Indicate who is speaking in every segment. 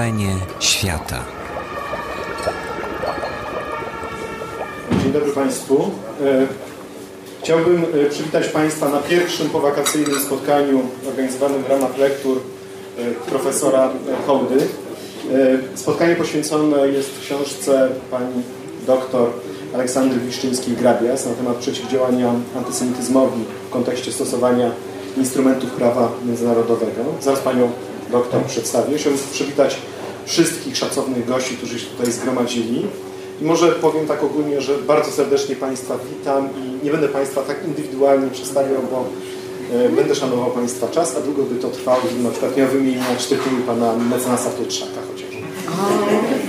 Speaker 1: wrzenie świata.
Speaker 2: Dzień dobry Państwu. E, chciałbym e, przywitać Państwa na pierwszym powakacyjnym spotkaniu organizowanym w ramach lektur e, profesora Hołdy. Spotkanie poświęcone jest książce pani doktor Aleksandry Wiszczyńskiej-Grabias na temat przeciwdziałania antysemityzmowi w kontekście stosowania instrumentów prawa międzynarodowego. Zaraz panią doktor przedstawię. Chciałbym przywitać wszystkich szacownych gości, którzy się tutaj zgromadzili. I może powiem tak ogólnie, że bardzo serdecznie Państwa witam i nie będę Państwa tak indywidualnie przedstawiał, bo e, będę szanował Państwa czas, a długo by to trwało, gdybym na przykład miał wymieniać tytuły Pana mecenasa Pietrzaka chociaż.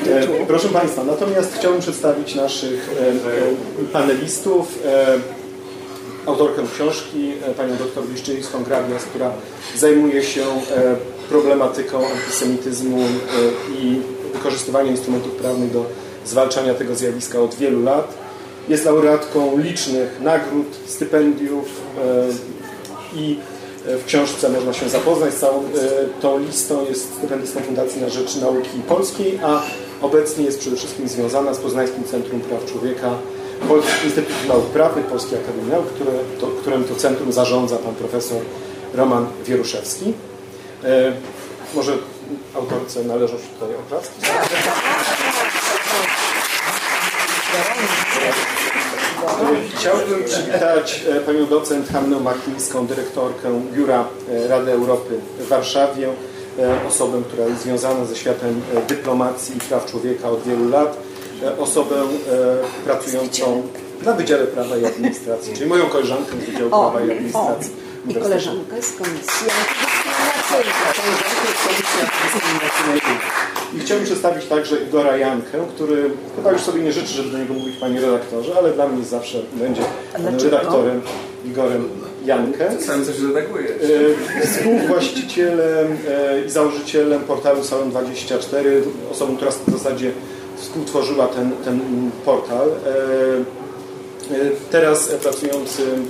Speaker 2: E, proszę Państwa, natomiast chciałbym przedstawić naszych e, panelistów. Autorkę książki, panią doktor Wiszczyńską Grabias, która zajmuje się problematyką antysemityzmu i wykorzystywania instrumentów prawnych do zwalczania tego zjawiska od wielu lat. Jest laureatką licznych nagród, stypendiów e, i e, w książce można się zapoznać z całą e, tą listą. Jest stypendystą Fundacji na Rzecz Nauki Polskiej, a obecnie jest przede wszystkim związana z Poznańskim Centrum Praw Człowieka Instytutu Nauk Prawnych Polskiej Akademii Nauk, które to, którym to centrum zarządza pan profesor Roman Wieruszewski. Może autorce należą się tutaj oklaski? Chciałbym przywitać e, panią docent Hannę Makińską, dyrektorkę Biura e, Rady Europy w Warszawie, e, osobę, która jest związana ze światem dyplomacji i praw człowieka od wielu lat, osobę pracującą na Wydziale Prawa i Administracji, czyli moją koleżankę z Wydziału Prawa i Administracji.
Speaker 3: I koleżankę z Komisji
Speaker 2: i chciałbym przedstawić także Igora Jankę, który chyba już sobie nie życzy, żeby do niego mówić panie redaktorze, ale dla mnie zawsze będzie redaktorem Igorem Jankę.
Speaker 4: Sam coś redaguje.
Speaker 2: Współwłaścicielem e, i założycielem portalu Salon24, osobą, która w zasadzie współtworzyła ten, ten portal. E, e, teraz pracującym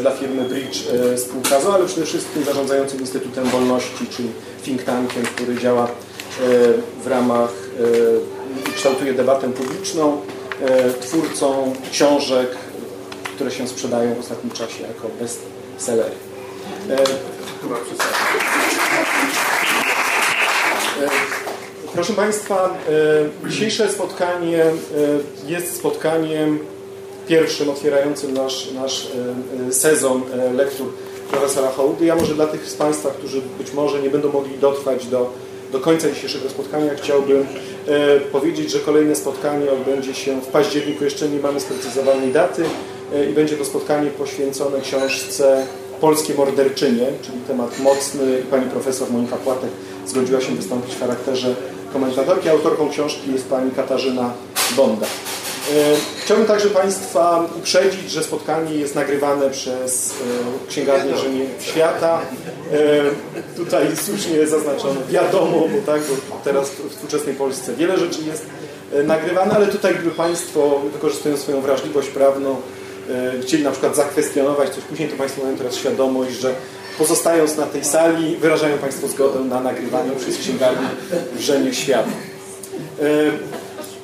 Speaker 2: dla firmy Bridge spółka ale przede wszystkim zarządzającym Instytutem Wolności, czyli think tankiem, który działa w ramach, e, kształtuje debatę publiczną, e, twórcą książek, które się sprzedają w ostatnim czasie jako bestsellery. E, proszę Państwa, dzisiejsze spotkanie jest spotkaniem pierwszym otwierającym nasz, nasz sezon lektur profesora Hołdy. Ja może dla tych z Państwa, którzy być może nie będą mogli dotrwać do do końca dzisiejszego spotkania chciałbym e, powiedzieć, że kolejne spotkanie odbędzie się w październiku. Jeszcze nie mamy sprecyzowanej daty e, i będzie to spotkanie poświęcone książce Polskie Morderczynie, czyli temat mocny. Pani profesor Monika Płatek zgodziła się wystąpić w charakterze komentatorki. Autorką książki jest pani Katarzyna Bonda. E, chciałbym także Państwa uprzedzić, że spotkanie jest nagrywane przez e, Księgarnię Rzymie Świata. E, tutaj słusznie zaznaczono wiadomo, bo tak, bo teraz w współczesnej Polsce wiele rzeczy jest nagrywane, ale tutaj gdyby Państwo wykorzystując swoją wrażliwość prawną chcieli na przykład zakwestionować coś później, to Państwo mają teraz świadomość, że pozostając na tej sali wyrażają Państwo zgodę na nagrywanie przez Księgarnię Rzymie Świata.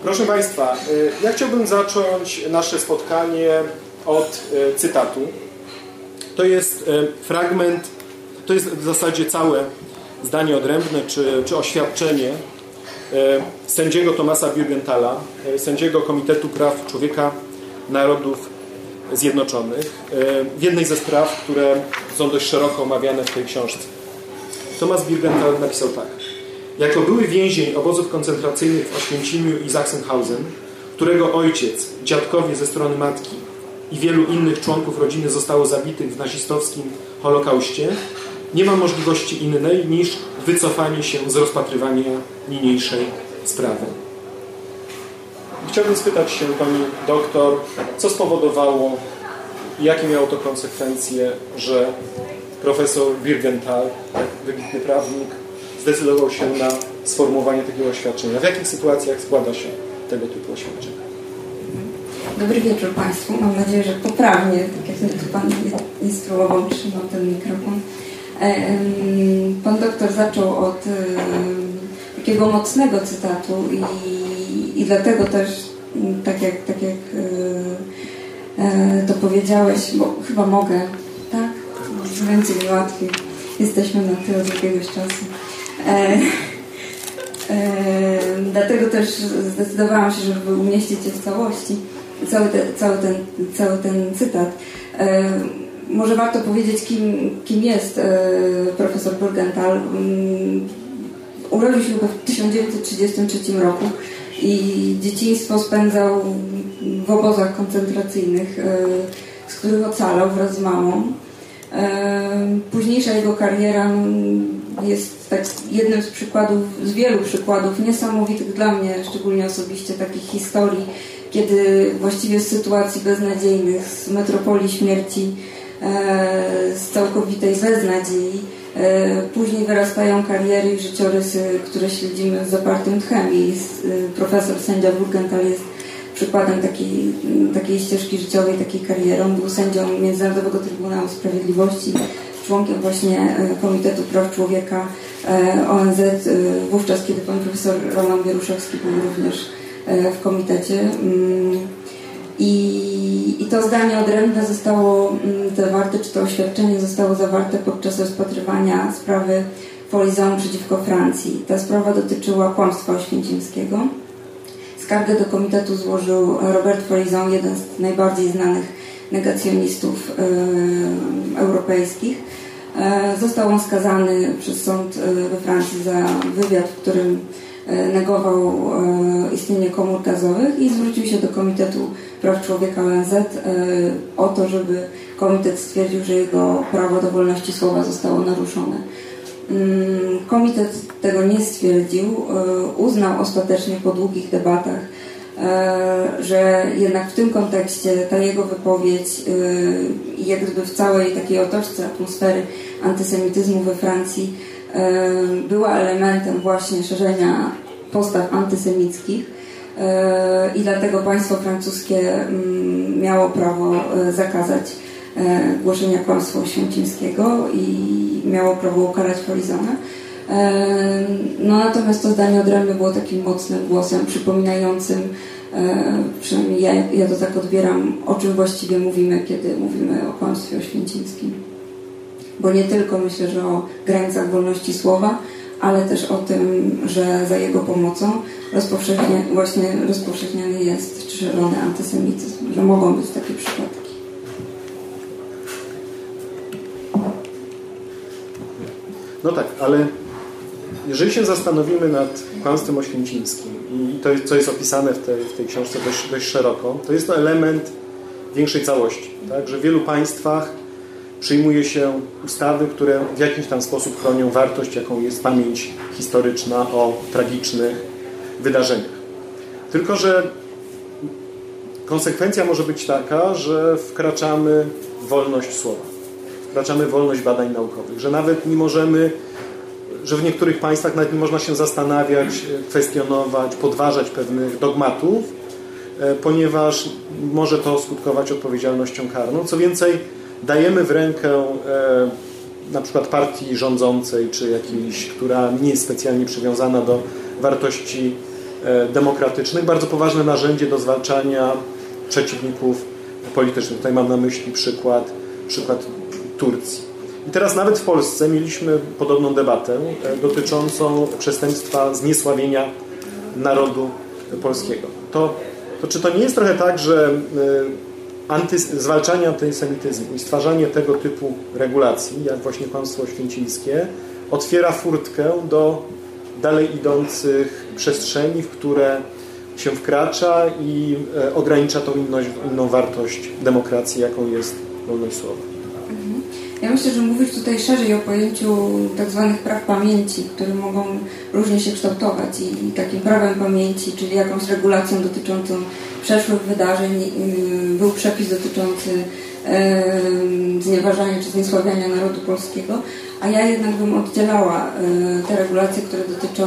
Speaker 2: Proszę Państwa, y, ja chciałbym zacząć nasze spotkanie od y, cytatu. To jest y, fragment, to jest w zasadzie całe zdanie odrębne, czy, czy oświadczenie sędziego Tomasa Birgenthala, sędziego Komitetu Praw Człowieka Narodów Zjednoczonych w jednej ze spraw, które są dość szeroko omawiane w tej książce. Tomas Birgenthal napisał tak. Jako były więzień obozów koncentracyjnych w Oświęcimiu i Sachsenhausen, którego ojciec, dziadkowie ze strony matki i wielu innych członków rodziny zostało zabitych w nazistowskim Holokauście, nie ma możliwości innej niż wycofanie się z rozpatrywania niniejszej sprawy. Chciałbym spytać się Pani doktor, co spowodowało i jakie miało to konsekwencje, że profesor Birgenthal, wybitny prawnik, zdecydował się na sformułowanie takiego oświadczenia. W jakich sytuacjach składa się tego typu oświadczenia?
Speaker 5: Dobry wieczór Państwu. Mam nadzieję, że poprawnie, tak jak tu Pan instruował, trzymał ten mikrofon. Pan doktor zaczął od takiego mocnego cytatu i, i dlatego też, tak jak, tak jak to powiedziałeś, bo chyba mogę, tak? Będzie mi łatwiej. Jesteśmy na tyle od jakiegoś czasu. E, e, dlatego też zdecydowałam się, żeby umieścić je w całości, cały, te, cały, ten, cały ten cytat. E, może warto powiedzieć, kim, kim jest profesor Burgenthal. Um, urodził się w 1933 roku i dzieciństwo spędzał w obozach koncentracyjnych, z których ocalał wraz z mamą. Późniejsza jego kariera jest tak jednym z przykładów, z wielu przykładów niesamowitych dla mnie, szczególnie osobiście takich historii, kiedy właściwie z sytuacji beznadziejnych, z metropolii śmierci, e, z całkowitej beznadziei, e, później wyrastają kariery i życiorysy, które śledzimy z zapartym tchem i e, profesor sędzia Burgenthal jest przykładem takiej, takiej ścieżki życiowej, takiej kariery. On był sędzią Międzynarodowego Trybunału Sprawiedliwości, członkiem właśnie e, Komitetu Praw Człowieka e, ONZ, e, wówczas kiedy pan profesor Roman Wieruszewski był również w komitecie. Mm, I, I to zdanie odrębne zostało mm, zawarte, czy to oświadczenie zostało zawarte podczas rozpatrywania sprawy Folizon przeciwko Francji. Ta sprawa dotyczyła kłamstwa oświęcimskiego. Skargę do komitetu złożył Robert Forizon, jeden z najbardziej znanych negacjonistów e, europejskich. E, został on skazany przez sąd e, we Francji za wywiad, w którym negował istnienie komór gazowych i zwrócił się do Komitetu Praw Człowieka ONZ o to, żeby komitet stwierdził, że jego prawo do wolności słowa zostało naruszone. Mm, komitet tego nie stwierdził. E, uznał ostatecznie po długich debatach, e, że jednak w tym kontekście ta jego wypowiedź e, jak gdyby w całej takiej otoczce atmosfery antysemityzmu we Francji była elementem właśnie szerzenia postaw antysemickich i dlatego państwo francuskie mm, miało prawo zakazać głoszenia kłamstwa oświęcimskiego i miało prawo ukarać Horizona. No natomiast to zdanie odrębne było takim mocnym głosem, przypominającym, e, przynajmniej ja, ja to tak odbieram, o czym właściwie mówimy, kiedy mówimy o kłamstwie oświęcimskim. Bo nie tylko myślę, że o granicach wolności słowa, ale też o tym, że za jego pomocą rozpowszechnia, właśnie rozpowszechniany jest czy szerzony antysemityzm, że mogą być takie przypadki.
Speaker 2: No tak, ale jeżeli się zastanowimy nad kłamstwem oświęcimskim i to, co jest opisane w tej, w tej książce dość, dość szeroko, to jest to element większej całości. Tak? Że w wielu państwach przyjmuje się ustawy, które w jakiś tam sposób chronią wartość, jaką jest pamięć historyczna o tragicznych wydarzeniach. Tylko, że konsekwencja może być taka, że wkraczamy w wolność słowa wkraczamy w wolność badań naukowych, że nawet nie możemy, że w niektórych państwach nawet nie można się zastanawiać, kwestionować, podważać pewnych dogmatów, e, ponieważ może to skutkować odpowiedzialnością karną. Co więcej, dajemy w rękę e, na przykład partii rządzącej, czy jakiejś, która nie jest specjalnie przywiązana do wartości e, demokratycznych, bardzo poważne narzędzie do zwalczania przeciwników politycznych. Tutaj mam na myśli przykład, przykład Turcji. I teraz nawet w Polsce mieliśmy podobną debatę e, dotyczącą przestępstwa zniesławienia narodu polskiego. To, to czy to nie jest trochę tak, że e, anty, zwalczanie antysemityzmu i stwarzanie tego typu regulacji, jak właśnie kłamstwo oświęcimskie, otwiera furtkę do dalej idących przestrzeni, w które się wkracza i e, ogranicza tą inność, inną wartość demokracji, jaką jest wolność słowa.
Speaker 5: Ja myślę, że mówisz tutaj szerzej o pojęciu tak zwanych praw pamięci, które mogą różnie się kształtować i takim prawem pamięci, czyli jakąś regulacją dotyczącą przeszłych wydarzeń y, był przepis dotyczący znieważania czy zniesławiania narodu polskiego, a ja jednak bym oddzielała y, te regulacje, które dotyczą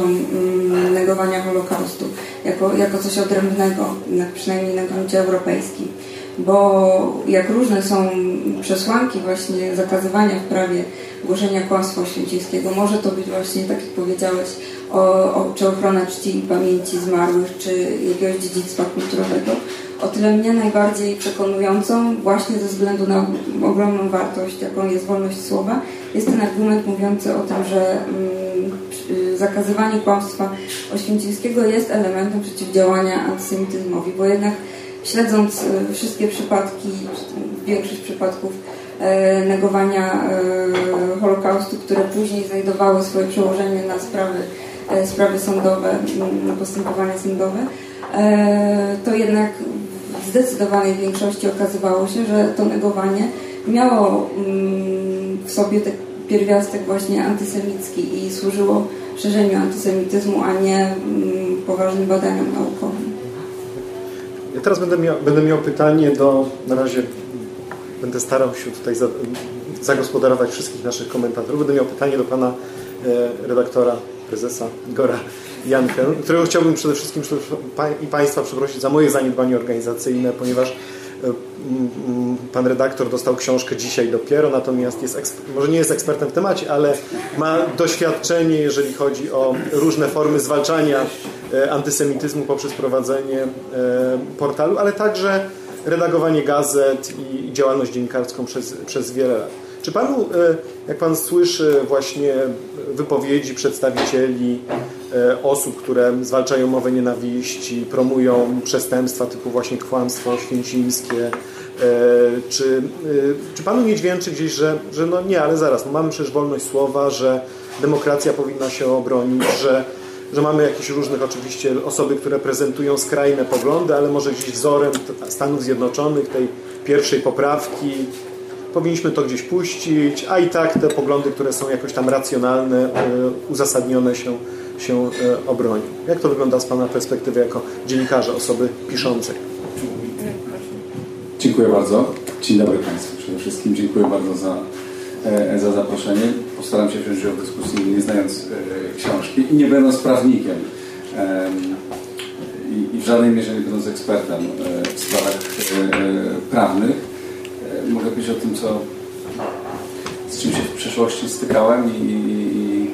Speaker 5: negowania Holokaustu jako, jako coś odrębnego, przynajmniej na gruncie europejskim. Bo jak różne są przesłanki właśnie zakazywania w prawie głoszenia kłamstwa oświęcimskiego, może to być właśnie, tak jak powiedziałeś, o, o, czy ochrona czci i pamięci zmarłych, czy jakiegoś dziedzictwa kulturowego, o tyle mnie najbardziej przekonującą, właśnie ze względu na ogromną wartość, jaką jest wolność słowa, jest ten argument mówiący o tym, że mm, zakazywanie kłamstwa oświęcimskiego jest elementem przeciwdziałania antysemityzmowi, bo jednak śledząc y, wszystkie przypadki, większość przypadków e, negowania e, Holokaustu, które później znajdowały swoje przełożenie na sprawy, e, sprawy sądowe, na postępowania sądowe, to jednak w zdecydowanej większości okazywało się, że to negowanie miało w sobie ten pierwiastek właśnie antysemicki i służyło szerzeniu antysemityzmu, a nie poważnym badaniom naukowym.
Speaker 2: Ja teraz będę miał, będę miał pytanie do, na razie będę starał się tutaj za, zagospodarować wszystkich naszych komentatorów. Będę miał pytanie do pana e, redaktora, prezesa Igora Jankę, którego chciałbym przede wszystkim i Państwa przeprosić za moje zaniedbanie organizacyjne, ponieważ pan redaktor dostał książkę dzisiaj dopiero, natomiast jest, może nie jest ekspertem w temacie, ale ma doświadczenie, jeżeli chodzi o różne formy zwalczania e, antysemityzmu poprzez prowadzenie e, portalu, ale także redagowanie gazet i działalność dziennikarską przez, przez wiele lat. Czy panu, jak pan słyszy właśnie wypowiedzi przedstawicieli E, osób, które zwalczają mowę nienawiści, promują przestępstwa typu właśnie kłamstwo święcimskie. E, czy, e, czy Panu nie dźwięczy gdzieś, że, że no nie, ale zaraz, no mamy przecież wolność słowa, że demokracja powinna się obronić, że, że mamy jakieś różnych oczywiście osoby, które prezentują skrajne poglądy, ale może gdzieś wzorem Stanów Zjednoczonych, tej pierwszej poprawki, powinniśmy to gdzieś puścić, a i tak te poglądy, które są jakoś tam racjonalne, uzasadnione się się e, obronił. Jak to wygląda z Pana perspektywy jako dziennikarza, osoby piszącej?
Speaker 1: Dziękuję bardzo. Dzień dobry Państwu. Przede wszystkim dziękuję bardzo za, e, za zaproszenie. Postaram się wziąć udział w dyskusji nie znając e, książki i nie będąc prawnikiem i w żadnej mierze nie będąc ekspertem w sprawach prawnych. Powiedzieć o tym, co, z czym się w przeszłości stykałem i, i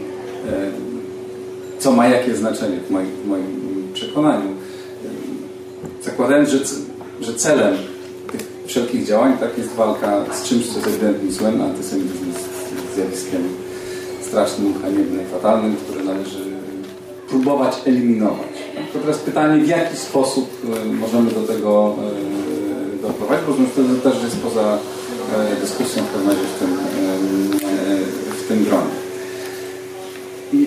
Speaker 1: co ma jakie znaczenie w moim, w moim przekonaniu. Zakładając, że, że celem tych wszelkich działań tak jest walka z czymś, co jest ewidentnym złem, antysemityzm jest zjawiskiem strasznym, haniebnym, fatalnym, które należy próbować eliminować. To teraz pytanie, w jaki sposób e, możemy do tego e, doprowadzić, bo wtedy też jest poza e, dyskusją w pewnym razie w tym, w tym gronie. I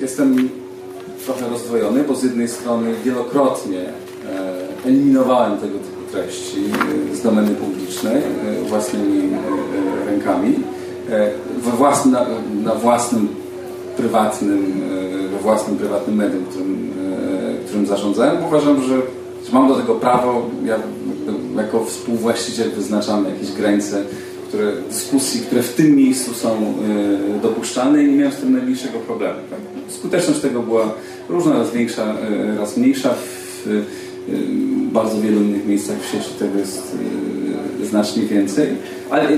Speaker 1: jestem trochę rozdwojony, bo z jednej strony wielokrotnie e, eliminowałem tego typu treści e, z domeny publicznej e, własnymi rękami, we własnym, na własnym prywatnym, we własnym prywatnym medium, którym, którym zarządzałem. Uważam, że mam do tego prawo. Ja jako współwłaściciel wyznaczam jakieś granice które, dyskusji, które w tym miejscu są y, dopuszczalne i nie miałem z tym najmniejszego problemu. Tak? Skuteczność tego była różna, raz większa, y, raz mniejsza. W y, bardzo wielu innych miejscach w sieci tego jest znacznie więcej. Ale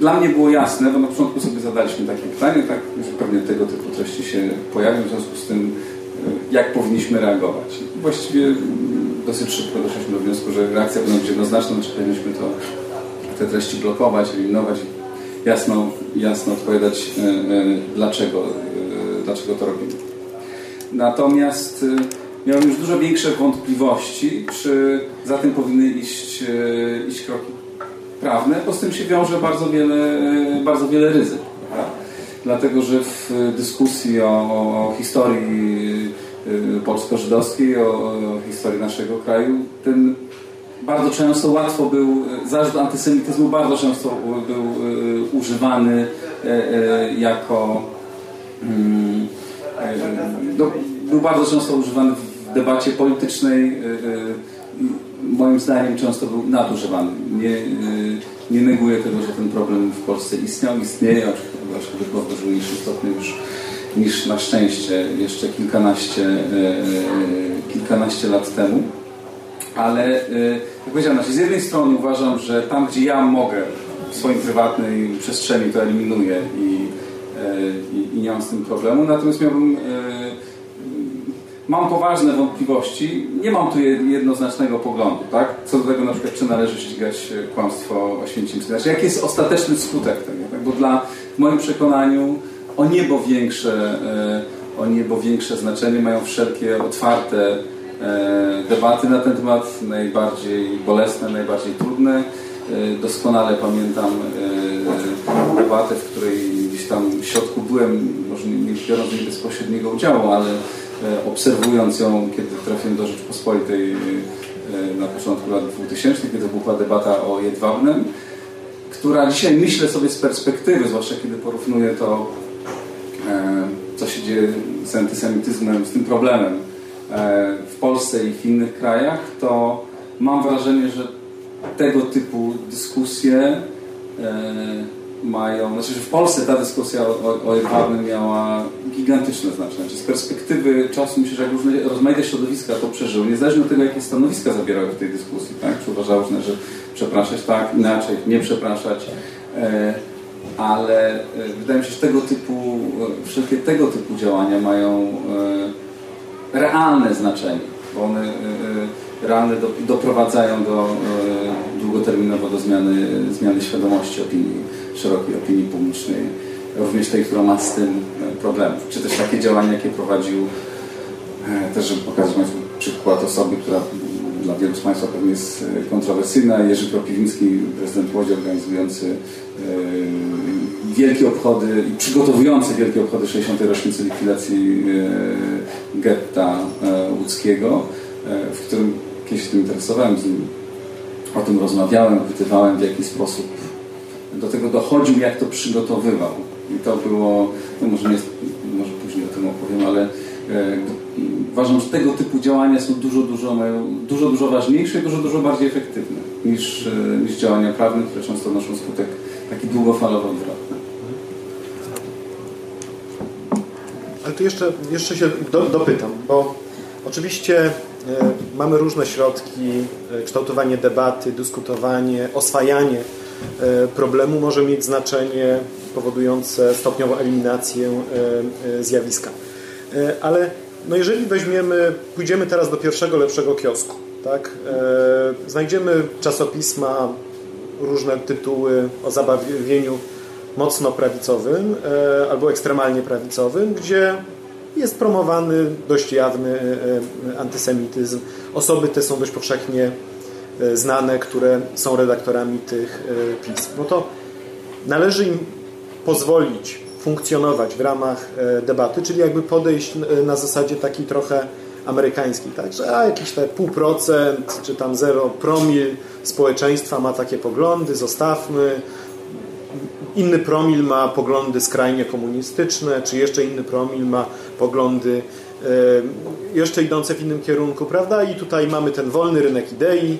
Speaker 1: dla mnie było jasne, bo na początku sobie zadaliśmy takie pytanie, tak, że pewnie tego typu treści się pojawią, w związku z tym jak powinniśmy reagować. Właściwie dosyć szybko doszliśmy do wniosku, że reakcja powinna być jednoznaczna, czy powinniśmy to te treści blokować, eliminować, jasno, jasno odpowiadać, e, e, dlaczego, e, dlaczego to robimy. Natomiast miałem już dużo większe wątpliwości, czy za tym powinny iść, iść kroki prawne, bo z tym się wiąże bardzo wiele, bardzo wiele ryzyk. Prawda? Dlatego, że w dyskusji o, o historii polsko-żydowskiej, o, o historii naszego kraju, ten bardzo często łatwo był, zarzut antysemityzmu bardzo często był e, używany e, e, jako mm, no, był bardzo często używany w debacie politycznej moim zdaniem często był nadużywany. Nie, nie neguję tego, że ten problem w Polsce istniał, istnieje, aczkolwiek w dużo mniejszym stopniu już niż na szczęście jeszcze kilkanaście, kilkanaście lat temu ale jak powiedziałem, znaczy z jednej strony uważam, że tam, gdzie ja mogę w swoim prywatnej przestrzeni to eliminuję i, e, i, i nie mam z tym problemu, natomiast miałbym e, mam poważne wątpliwości, nie mam tu jednoznacznego poglądu, tak? Co do tego na przykład, czy należy ścigać e, kłamstwo oświęcimskie. Znaczy, jaki jest ostateczny skutek tego, tak? Bo dla, w moim przekonaniu o niebo większe, o niebo większe znaczenie mają wszelkie otwarte debaty na ten temat, najbardziej bolesne, najbardziej trudne. E, doskonale pamiętam e, debatę, w której gdzieś tam w środku byłem, może nie biorąc jej bezpośredniego udziału, ale e, obserwując ją, kiedy trafiłem do Rzeczpospolitej na początku lat 2000, kiedy była debata o Jedwabnem, która dzisiaj myślę sobie z perspektywy, zwłaszcza kiedy porównuję to, co się dzieje z antysemityzmem, z tym problemem w Polsce i w innych krajach, to mam wrażenie, że tego typu dyskusje e, mają, znaczy, że w Polsce ta dyskusja o, o Jedwabnym miała gigantyczne znaczenie. Z perspektywy czasu myślę, że jak różne rozmaite środowiska to przeżyły, niezależnie od tego, jakie stanowiska zabierały w tej dyskusji, tak? Czy uważały, że przepraszać tak, inaczej, nie przepraszać, e, ale e, wydaje mi się, że tego typu, wszelkie tego typu działania mają realne znaczenie, bo one realne do, doprowadzają do, e, długoterminowo do zmiany, zmiany świadomości opinii, szerokiej opinii publicznej, również tej, która ma z tym e, problemów. Czy też takie działania, jakie prowadził, e, też żeby pokazać przykład osoby, która dla wielu z Państwa pewnie jest kontrowersyjna, Jerzy Kropiwnicki, prezydent Łodzi organizujący wielkie obchody i przygotowujący wielkie obchody 60. rocznicy likwidacji getta łódzkiego, w którym kiedyś się tym interesowałem, z nim o tym rozmawiałem, pytywałem w jaki sposób do tego dochodził, jak to przygotowywał. I to było, no może, nie, może później o tym opowiem, ale uważam, że tego typu działania są dużo, dużo, dużo, dużo ważniejsze i dużo, dużo bardziej efektywne niż, niż działania prawne, które często noszą skutek taki długofalowo odwrotny.
Speaker 2: Ale tu jeszcze, jeszcze się do, dopytam, bo oczywiście E, mamy różne środki, e, kształtowanie debaty, dyskutowanie, oswajanie e, problemu może mieć znaczenie powodujące stopniową eliminację zjawiska. Ale no jeżeli weźmiemy, pójdziemy teraz do pierwszego lepszego kiosku, tak? znajdziemy czasopisma, różne tytuły o zabawieniu mocno prawicowym albo ekstremalnie prawicowym, gdzie jest promowany dość jawny e, e, antysemityzm. Osoby te są dość powszechnie e, znane, które są redaktorami tych pism. No to należy im pozwolić funkcjonować w ramach debaty, czyli jakby podejść na zasadzie takiej trochę amerykańskiej, tak? że a, jakiś te pół procent, czy tam zero promil społeczeństwa ma takie poglądy, zostawmy, inny promil ma poglądy skrajnie komunistyczne, czy jeszcze inny promil ma poglądy e, jeszcze idące w innym kierunku, prawda? I tutaj mamy ten wolny rynek idei,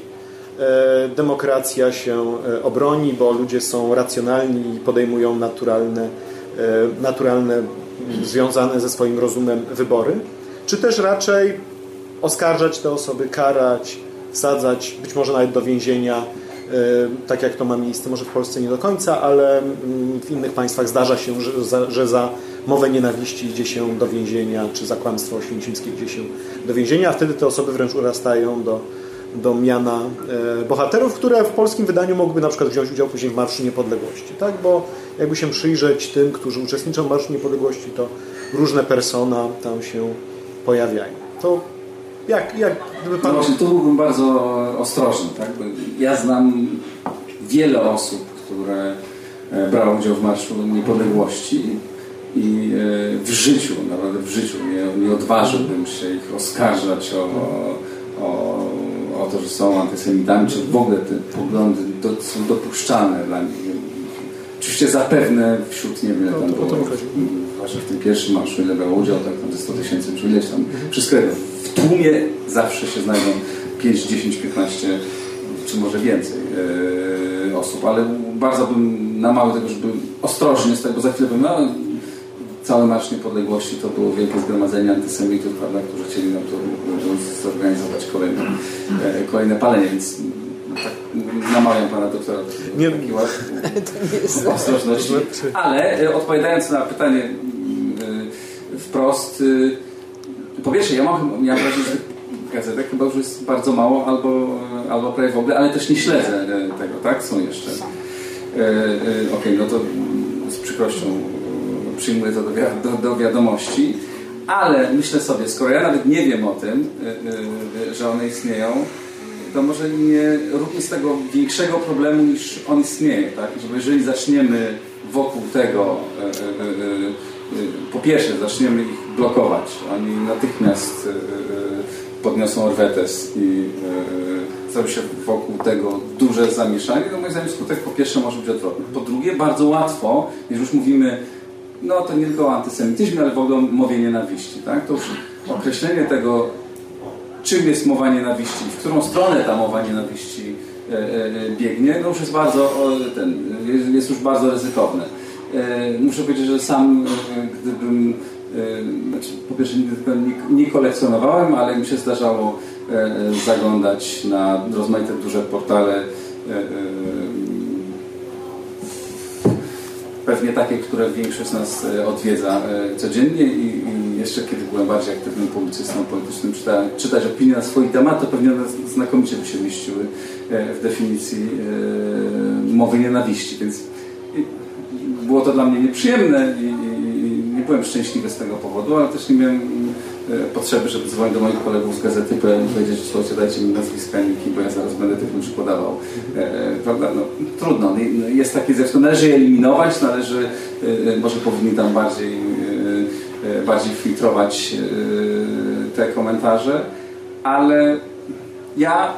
Speaker 2: e, demokracja się e, obroni, bo ludzie są racjonalni i podejmują naturalne, naturalne związane ze swoim rozumem wybory, czy też raczej oskarżać te osoby, karać, wsadzać być może nawet do więzienia tak jak to ma miejsce, może w Polsce nie do końca, ale mm, w innych państwach zdarza się, że za, że za mowę nienawiści idzie się do więzienia, czy za kłamstwo oświęcimskie idzie się do więzienia, a wtedy te osoby wręcz urastają do, do miana e, bohaterów, które w polskim wydaniu mogłyby na przykład wziąć udział później w Marszu Niepodległości, tak? Bo jakby się przyjrzeć tym, którzy uczestniczą w Marszu Niepodległości, to różne persona tam się pojawiają. To jak, jak gdyby pan...
Speaker 1: No właśnie, tu byłbym bardzo ostrożny. Tak? Ja znam wiele osób, które e, brały udział w Marszu Niepodległości i e, w życiu, naprawdę w życiu nie, nie odważyłbym się ich oskarżać o, o, o to, że są antysemitami, czy w ogóle te poglądy do, są dopuszczalne dla nich. Oczywiście zapewne wśród, nie wiem, no, tam było, zwłaszcza w tym pierwszym marszu, ile brał udział, tak ze 100 tysięcy, czy ileś tam, wszystko w tłumie zawsze się znajdą 5, 10, 15 czy może więcej e, osób, ale bardzo bym namawiał tego, żeby ostrożnie z tego, za chwilę bym, no, cały Marsz Niepodległości to było wielkie zgromadzenie antysemitów, prawda, którzy chcieli nam to zorganizować kolejne, e, kolejne palenie, więc namawiam pana doktora
Speaker 2: Nie.
Speaker 1: do taki ład ostrożności. Ale e, odpowiadając na pytanie wprost, e, po pierwsze, ja mam, miałem wrażenie, że tych gazetek chyba już jest bardzo mało albo, albo prawie w ogóle, ale też nie śledzę e, tego, tak? Są jeszcze. E, e, Okej, no to z przykrością e, przyjmuję to do, wi- do, do wiadomości, ale myślę sobie, skoro ja nawet nie wiem o tym, e, e, że one istnieją, to może nie róbmy z tego większego problemu niż on istnieje, tak? Żeby jeżeli zaczniemy wokół tego, e, e, e, e, po pierwsze zaczniemy ich blokować, oni natychmiast e, e, podniosą orwetes i e, zrobi się wokół tego duże zamieszanie, to moim zdaniem skutek po pierwsze może być odwrotny. Po drugie, bardzo łatwo, jeżeli już mówimy no to nie tylko o antysemityzmie, ale w ogóle o mowie nienawiści, tak? To już określenie tego, czym jest mowa nienawiści, w którą stronę ta mowa nienawiści e, e, biegnie, no już jest bardzo, ten, jest już bardzo ryzykowne. E, Muszę powiedzieć, że sam e, gdybym, e, znaczy, po pierwsze nie, nie kolekcjonowałem, ale mi się zdarzało zaglądać na rozmaite duże portale pewnie takie, które większość z nas odwiedza codziennie i, jeszcze kiedy byłem bardziej aktywnym publicystą politycznym, czytałem, czytać opinie na swój temat, to pewnie one znakomicie by się mieściły w definicji mowy nienawiści, więc było to dla mnie nieprzyjemne i, i, nie byłem szczęśliwy z tego powodu, ale też nie miałem e, potrzeby, żeby dzwonić do moich kolegów z gazety i powiedzieć, słuchajcie, dajcie mi nazwiska niki, bo ja zaraz będę tych ludzi podawał. E, prawda? No, trudno. No, Jest takie zresztą, należy je eliminować, należy, e, e, może powinni tam bardziej, e, e, bardziej filtrować e, te komentarze, ale ja,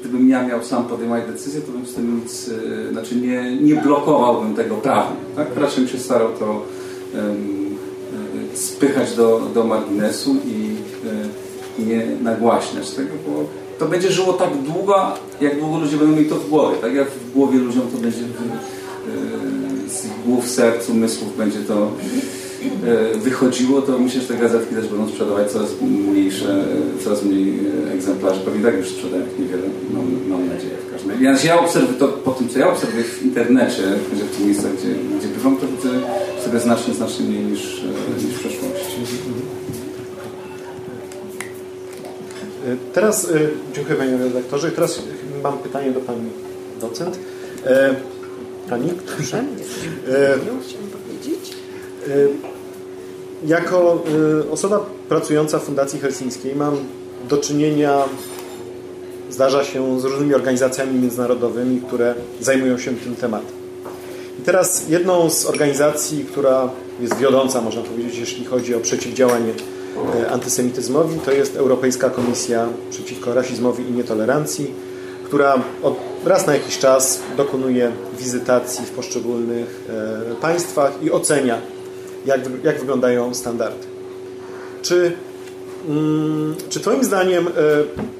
Speaker 1: gdybym ja miał sam podejmować decyzję, to bym z tym nic, e, znaczy nie, nie blokowałbym tego prawnie. Tak? Raczej bym się starał to e, spychać do, do marginesu i e, nie nagłaśniać tego, bo to będzie żyło tak długo, jak długo ludzie będą mieli to w głowie. Tak jak w głowie ludziom to będzie z głów, serc, umysłów będzie to e, wychodziło, to myślę, że te gazetki też będą sprzedawać coraz mniejsze, coraz mniej e, egzemplarzy. Pewnie tak już sprzedają niewiele, mam, mam nadzieję w każdym razie. Ja, ja obserwuję to po tym, co ja obserwuję w internecie, że w tych miejscach, gdzie, gdzie bywam, to widzę sobie znacznie, znacznie mniej niż, e, niż w przeszłości.
Speaker 2: E, Teraz, e, dziękuję Panie redaktorze. Teraz mam pytanie do Pani docent. E, Pani?
Speaker 3: Proszę,
Speaker 2: E,
Speaker 3: chciałam powiedzieć.
Speaker 2: Jako e, osoba pracująca w Fundacji Helsińskiej mam do czynienia, zdarza się z różnymi organizacjami międzynarodowymi, które zajmują się tym tematem. I teraz jedną z organizacji, która jest wiodąca, można powiedzieć, jeśli chodzi o przeciwdziałanie e, antysemityzmowi, to jest Europejska Komisja Przeciwko Rasizmowi i Nietolerancji, która od, raz na jakiś czas dokonuje wizytacji w poszczególnych e, państwach i ocenia, jak, jak wyglądają standardy. Czy, mm, czy Twoim zdaniem e,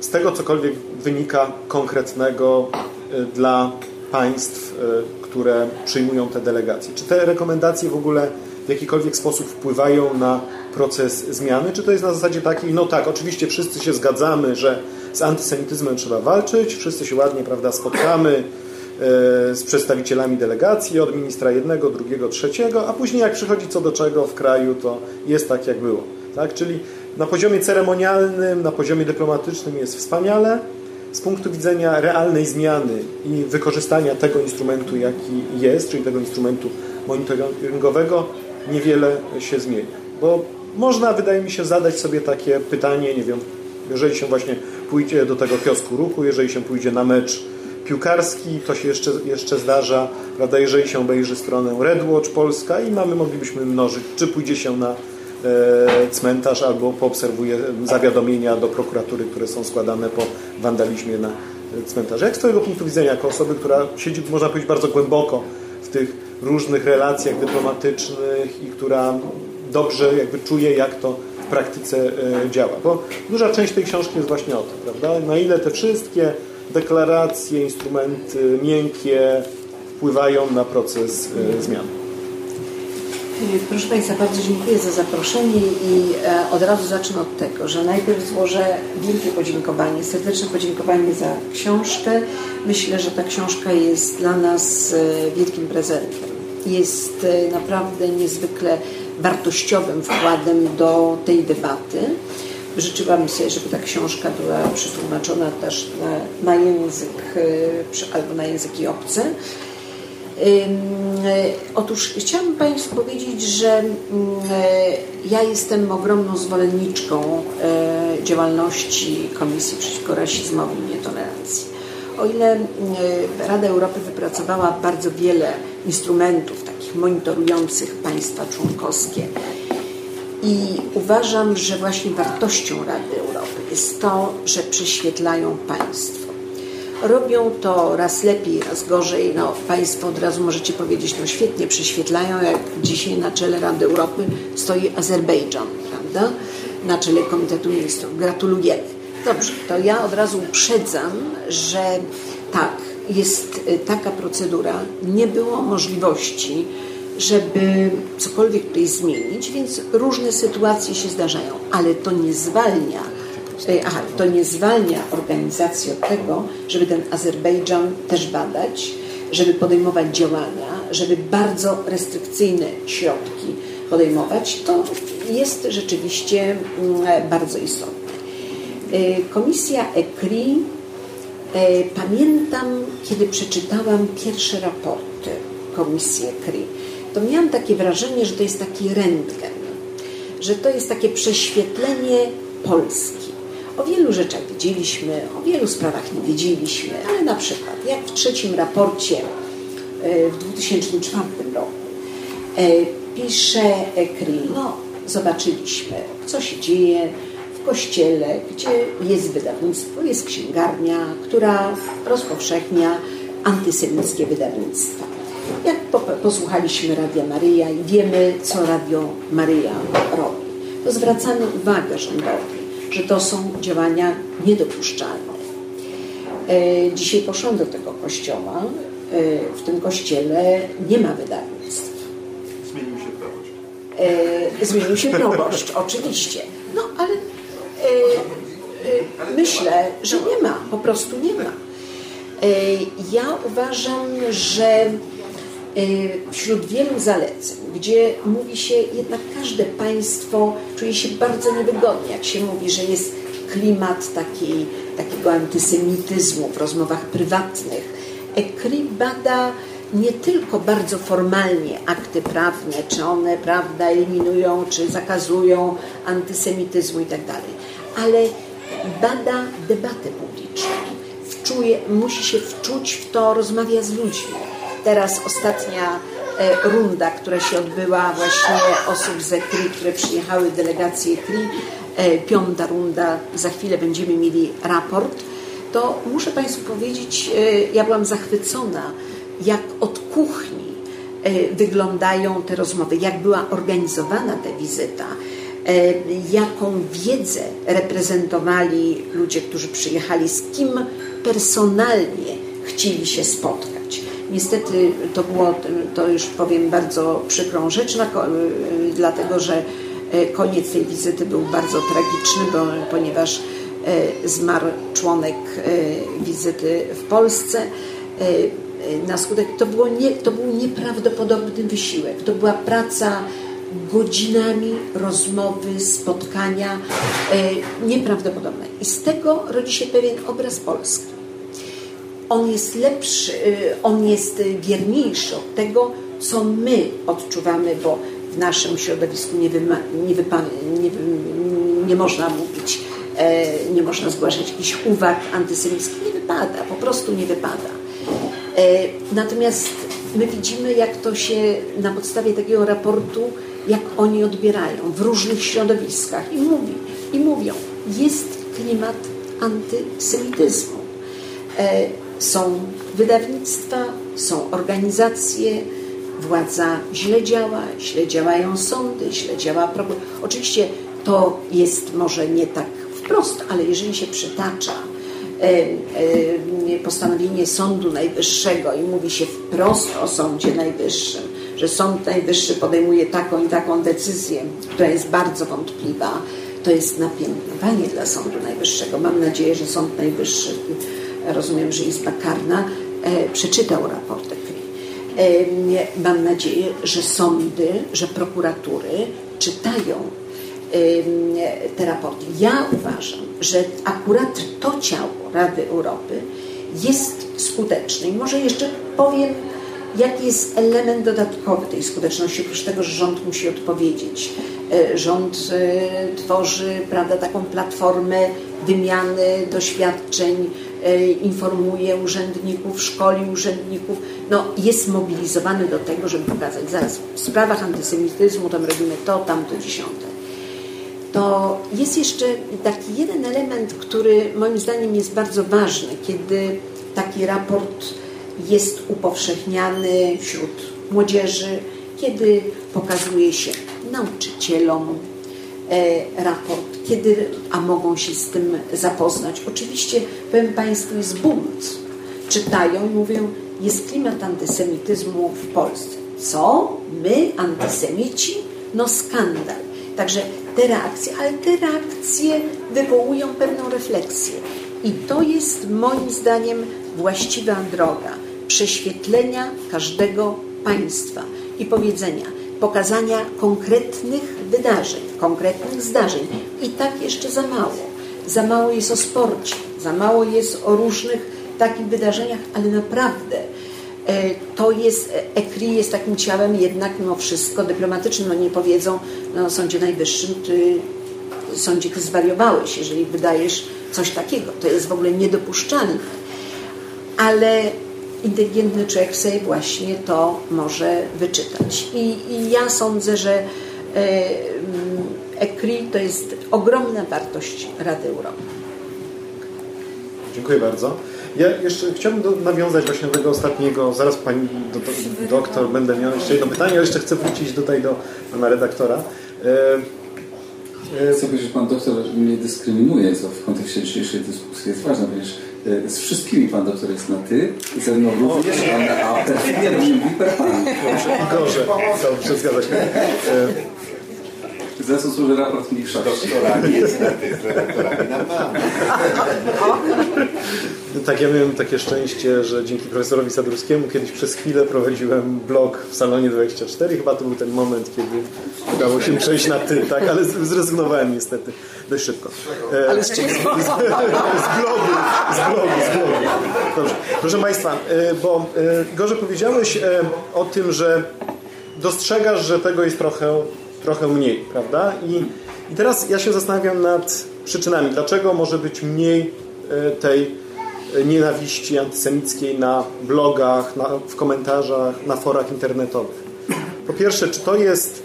Speaker 2: z tego cokolwiek wynika konkretnego e, dla państw, e, które przyjmują te delegacje? Czy te rekomendacje w ogóle w jakikolwiek sposób wpływają na proces zmiany? Czy to jest na zasadzie takiej, no tak, oczywiście wszyscy się zgadzamy, że z antysemityzmem trzeba walczyć, wszyscy się ładnie prawda, spotkamy z przedstawicielami delegacji, od ministra jednego, drugiego, trzeciego, a później jak przychodzi co do czego w kraju, to jest tak, jak było. Tak? Czyli na poziomie ceremonialnym, na poziomie dyplomatycznym jest wspaniale, z punktu widzenia realnej zmiany i wykorzystania tego instrumentu, jaki jest, czyli tego instrumentu monitoringowego, niewiele się zmienia. Bo można, wydaje mi się, zadać sobie takie pytanie, nie wiem, jeżeli się właśnie pójdzie do tego kiosku ruchu, jeżeli się pójdzie na mecz piłkarski, to się jeszcze, jeszcze zdarza, prawda, jeżeli się obejrzy stronę Red Watch Polska i mamy, moglibyśmy mnożyć, czy pójdzie się na e, cmentarz albo poobserwuje zawiadomienia do prokuratury, które są składane po wandalizmie na cmentarzu. Jak z Twojego punktu widzenia, jako osoby, która siedzi, można powiedzieć, bardzo głęboko w tych różnych relacjach dyplomatycznych i która dobrze jakby czuje, jak to w praktyce e, działa. Bo duża część tej książki jest właśnie o tym, prawda? Na ile te wszystkie deklaracje, instrumenty miękkie wpływają na proces e, zmian.
Speaker 3: Proszę Państwa, bardzo dziękuję za zaproszenie i e, od razu zacznę od tego, że najpierw złożę wielkie podziękowanie, serdeczne podziękowanie za książkę. Myślę, że ta książka jest dla nas e, wielkim prezentem. Jest e, naprawdę niezwykle wartościowym wkładem do tej debaty. Życzyłabym sobie, żeby ta książka była przetłumaczona też na, na język albo na języki obce. Otóż chciałabym Państwu powiedzieć, że mm, ja jestem ogromną zwolenniczką działalności Komisji Przeciwko Rasizmowi i Nietolerancji. O ile Rada Europy wypracowała bardzo wiele instrumentów takich monitorujących państwa członkowskie i uważam, że właśnie wartością Rady Europy jest to, że prześwietlają państwo Robią to raz lepiej, raz gorzej. No, Państwo od razu możecie powiedzieć, no świetnie prześwietlają, jak dzisiaj na czele Rady Europy stoi Azerbejdżan, prawda? Na czele Komitetu Ministrów. Gratulujemy. Dobrze, to ja od razu uprzedzam, że tak, jest y, taka procedura, nie było możliwości, żeby cokolwiek tutaj zmienić, więc różne sytuacje się zdarzają, ale to nie zwalnia aha, to nie zwalnia organizacji od tego, żeby ten Azerbejdżan też badać, żeby podejmować działania, żeby bardzo restrykcyjne środki podejmować, to jest rzeczywiście mm, bardzo istotne. E, komisja ECRI, e, pamiętam, kiedy przeczytałam pierwsze raporty Komisji ECRI, to miałam takie wrażenie, że to jest taki rentgen, że to jest takie prześwietlenie Polski o wielu rzeczach wiedzieliśmy, o wielu sprawach nie wiedzieliśmy, ale na przykład jak w trzecim raporcie e, w 2004 roku e, pisze ECRI, no zobaczyliśmy, co się dzieje w kościele, gdzie jest wydawnictwo, jest księgarnia, która rozpowszechnia antysemickie wydawnictwa. Jak posłuchaliśmy Radia Maryja i wiemy, co Radio Maryja robi, to zwracamy uwagę rządowi, że to są działania niedopuszczalne. E, dzisiaj poszłam do tego kościoła. E, w tym kościele nie ma wydawnictw.
Speaker 2: Zmienił się proboszcz.
Speaker 3: E, zmienił się proboszcz, oczywiście. No ale myślę, że nie ma, po prostu nie ma. Ja uważam, że wśród wielu zaleceń, gdzie mówi się jednak każde państwo czuje się bardzo niewygodnie, jak się mówi, że jest klimat taki, takiego antysemityzmu w rozmowach prywatnych. ECRI bada nie tylko bardzo formalnie akty prawne, czy one prawda, eliminują, czy zakazują antysemityzmu i tak ale bada debatę publiczną. Wczuje, musi się wczuć w to, rozmawia z ludźmi teraz ostatnia e, runda, która się odbyła właśnie osób z ECRI, które przyjechały, delegacje ECRI, e, piąta runda, za chwilę będziemy mieli raport, to muszę Państwu powiedzieć, e, ja byłam zachwycona, jak od kuchni wyglądają te rozmowy, jak była organizowana ta wizyta, jaką wiedzę reprezentowali ludzie, którzy przyjechali, z kim personalnie chcieli się spotkać. Niestety to było, to już powiem, bardzo przykrą rzecz, y, dlatego że e, koniec tej wizyty był bardzo tragiczny, bo, ponieważ e, zmarł członek e, wizyty w Polsce. Na skutek to, było nie, to był nieprawdopodobny wysiłek. To była praca godzinami rozmowy, spotkania nieprawdopodobne. I z tego rodzi się pewien obraz Polski on jest lepszy, y, on jest wierniejszy od tego, co my odczuwamy, bo w naszym środowisku nie, wyma, nie, wypa, nie, nie można mówić, e, nie można zgłaszać jakichś uwag antysemickich. Nie wypada, po prostu nie wypada. E, natomiast my widzimy, jak to się na podstawie takiego raportu, jak oni odbierają w różnych środowiskach i, mówi, i mówią, jest klimat antysemityzmu. Są wydawnictwa, są organizacje, władza źle działa, źle działają sądy, źle działa prokuratura. Oczywiście to jest może nie tak wprost, ale jeżeli się przytacza e, e, postanowienie Sądu Najwyższego i mówi się wprost o Sądzie Najwyższym, że Sąd Najwyższy podejmuje taką i taką decyzję, która jest bardzo wątpliwa, to jest napiętnowanie dla Sądu Najwyższego. Mam nadzieję, że Sąd Najwyższy, rozumiem, że Izba Karna, e, przeczytał raport ECRI. E, mam nadzieję, że sądy, że prokuratury czytają te raporty. Ja uważam, że akurat to ciało Rady Europy jest skuteczne. I może jeszcze powiem, jaki jest element dodatkowy tej skuteczności, oprócz tego, że rząd musi odpowiedzieć. E, rząd e, tworzy prawda, taką platformę wymiany doświadczeń, e, informuje urzędników, szkoli urzędników, no, jest mobilizowany do tego, żeby pokazać zaraz w sprawach antysemityzmu tam robimy to, tamto, dziesiąte. To jest jeszcze taki jeden element, który moim zdaniem jest bardzo ważny, kiedy taki raport jest upowszechniany wśród młodzieży, kiedy pokazuje się nauczycielom e, raport, kiedy, a mogą się z tym zapoznać. Oczywiście, powiem Państwu, jest bunt. Czytają mówią, jest klimat antysemityzmu w Polsce. Co? My, antysemici? No skandal. Także te reakcje, ale te reakcje wywołują pewną refleksję. I to jest moim zdaniem właściwa droga prześwietlenia każdego państwa i powiedzenia, pokazania konkretnych wydarzeń, konkretnych zdarzeń. I tak jeszcze za mało. Za mało jest o sporcie, za mało jest o różnych takich wydarzeniach, ale naprawdę E, to jest, ECRI jest takim ciałem jednak mimo wszystko dyplomatycznym, no nie powiedzą no Sądzie Najwyższym, ty sądzik zwariowałeś, jeżeli wydajesz coś takiego. To jest w ogóle niedopuszczalne. Ale inteligentny człowiek sobie właśnie to może wyczytać. I, i ja sądzę, że e, ECRI to jest ogromna wartość Rady Europy.
Speaker 2: Dziękuję bardzo. Ja jeszcze chciałbym do, nawiązać właśnie do tego ostatniego, zaraz pani do, do, doktor będę miał jeszcze jedno pytanie, ale jeszcze chcę wrócić tutaj do pana redaktora. E,
Speaker 1: e, Chcę powiedzieć, że pan doktor mnie dyskryminuje, co w kontekście dzisiejszej dyskusji jest ważne, ponieważ z wszystkimi pan doktor jest na ty, ze mną również, a, perfidnie mówi per pan.
Speaker 2: Igorze, dobrze, zgadza się.
Speaker 1: Co służy raport mniejszości.
Speaker 4: Doktorami jest na.
Speaker 2: Tak, ja miałem takie szczęście, że dzięki profesorowi Sadurskiemu kiedyś przez chwilę prowadziłem blog w Salonie 24. Chyba to był ten moment, kiedy udało się przejść na ty, tak, ale zrezygnowałem niestety dość szybko.
Speaker 3: E, ale z czego? Z, z, blogu,
Speaker 2: z blogu, z blogu. Dobrze. Proszę Państwa, e, bo e, Gorze powiedziałeś o tym, że dostrzegasz, że tego jest trochę trochę mniej, prawda? I, I teraz ja się zastanawiam nad przyczynami. Dlaczego może być mniej e, tej e, nienawiści antysemickiej na blogach, na, w komentarzach, na forach internetowych? Po pierwsze, czy to jest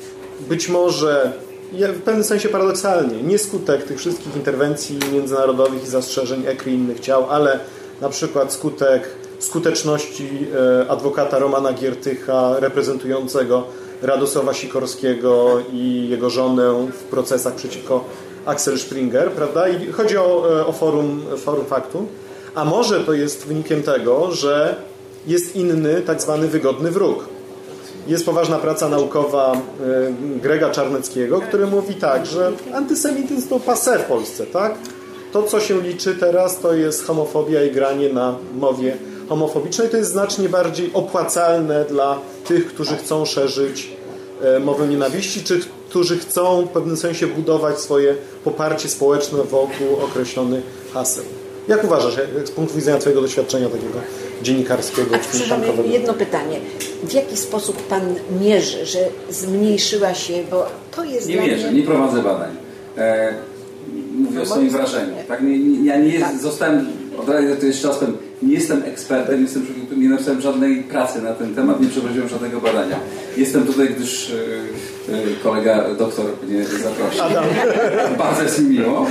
Speaker 2: być może w pewnym sensie paradoksalnie nie skutek tych wszystkich interwencji międzynarodowych i zastrzeżeń ECRI i innych ciał, ale na przykład skutek skuteczności e, adwokata Romana Giertycha reprezentującego Radosława Sikorskiego i jego żonę w procesach przeciwko Axel Springer, prawda? I chodzi o, e, o forum, forum faktu. A może to jest wynikiem tego, że jest inny, tak zwany wygodny wróg. Jest poważna praca naukowa e, Grega Czarneckiego, który mówi tak, że antysemityzm to paser w Polsce, tak? To, co się liczy teraz, to jest homofobia i granie na mowie homofobicznej. To jest znacznie bardziej opłacalne dla tych, którzy chcą szerzyć mowę nienawiści, czy którzy chcą w pewnym sensie budować swoje poparcie społeczne wokół określonych haseł. Jak uważasz, jak z punktu widzenia Twojego doświadczenia takiego dziennikarskiego?
Speaker 3: A przepraszam, jedno pytanie. W jaki sposób Pan mierzy, że zmniejszyła się, bo to jest
Speaker 1: Nie mierzę, mnie... nie prowadzę badań. E, mówię no, o swoim wrażeniu. Tak? Nie, nie, ja nie jest, tak. zostałem, od razu to jest czasem nie jestem ekspertem, nie, jestem, nie napisałem żadnej pracy na ten temat, nie przeprowadziłem żadnego badania. Jestem tutaj, gdyż e, e, kolega doktor mnie zaprosił. Bardzo jest mi miło.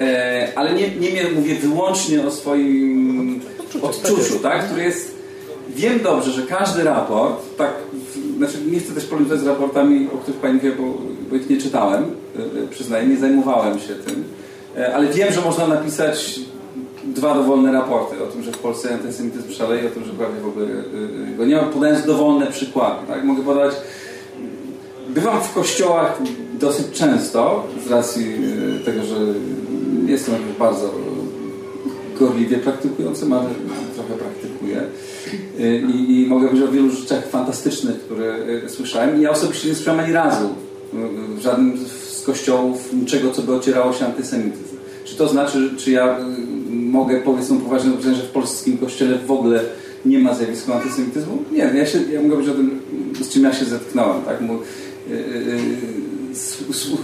Speaker 1: E, ale nie, nie mówię wyłącznie o swoim odczuciu, tak? który jest Wiem dobrze, że każdy raport, tak, znaczy nie chcę też polemizować z raportami, o których Pani wie, bo, bo ich nie czytałem, przyznaję, nie zajmowałem się tym, ale wiem, że można napisać dwa dowolne raporty o tym, że w Polsce antysemityzm szaleje, o tym, że prawie w ogóle y, go nie ma, podając dowolne przykłady. Tak? Mogę podać Bywam w kościołach dosyć często, z racji y, tego, że jestem bardzo gorliwie praktykującym, ale trochę praktykuję. Y, I, I, mogę powiedzieć o wielu rzeczach fantastycznych, które y, słyszałem. I ja osobiście nie słyszałem ani razu w żadnym z kościołów niczego, co by ocierało się antysemityzm. Czy to znaczy, czy ja mogę powiedzmy poważnie powiedzieć, że w polskim kościele w ogóle nie ma zjawiska antysemityzmu? Nie, ja, się, ja mogę powiedzieć o tym, z czym ja się zetknąłem. Tak?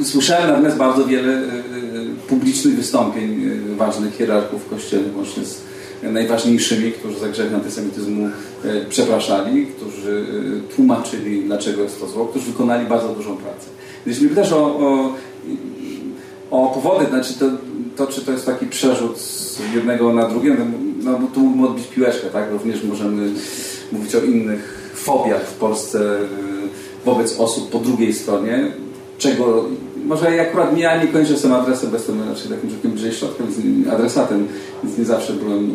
Speaker 1: Słyszałem natomiast bardzo wiele publicznych wystąpień ważnych hierarchów w kościele, łącznie z najważniejszymi, którzy za grzech antysemityzmu przepraszali, którzy tłumaczyli, dlaczego jest to zło, którzy wykonali bardzo dużą pracę. Jeśli pytasz o, o, o powody, znaczy to, to, czy to jest taki przerzut z jednego na drugie, no, no tu mógłbym odbić piłeczkę, tak? Również możemy mówić o innych fobiach w Polsce wobec osób po drugiej stronie, czego może ja akurat ja nie kończę jestem adresem, bo jestem raczej takim człowiekiem bliżej środkiem, adresatem, więc nie zawsze byłem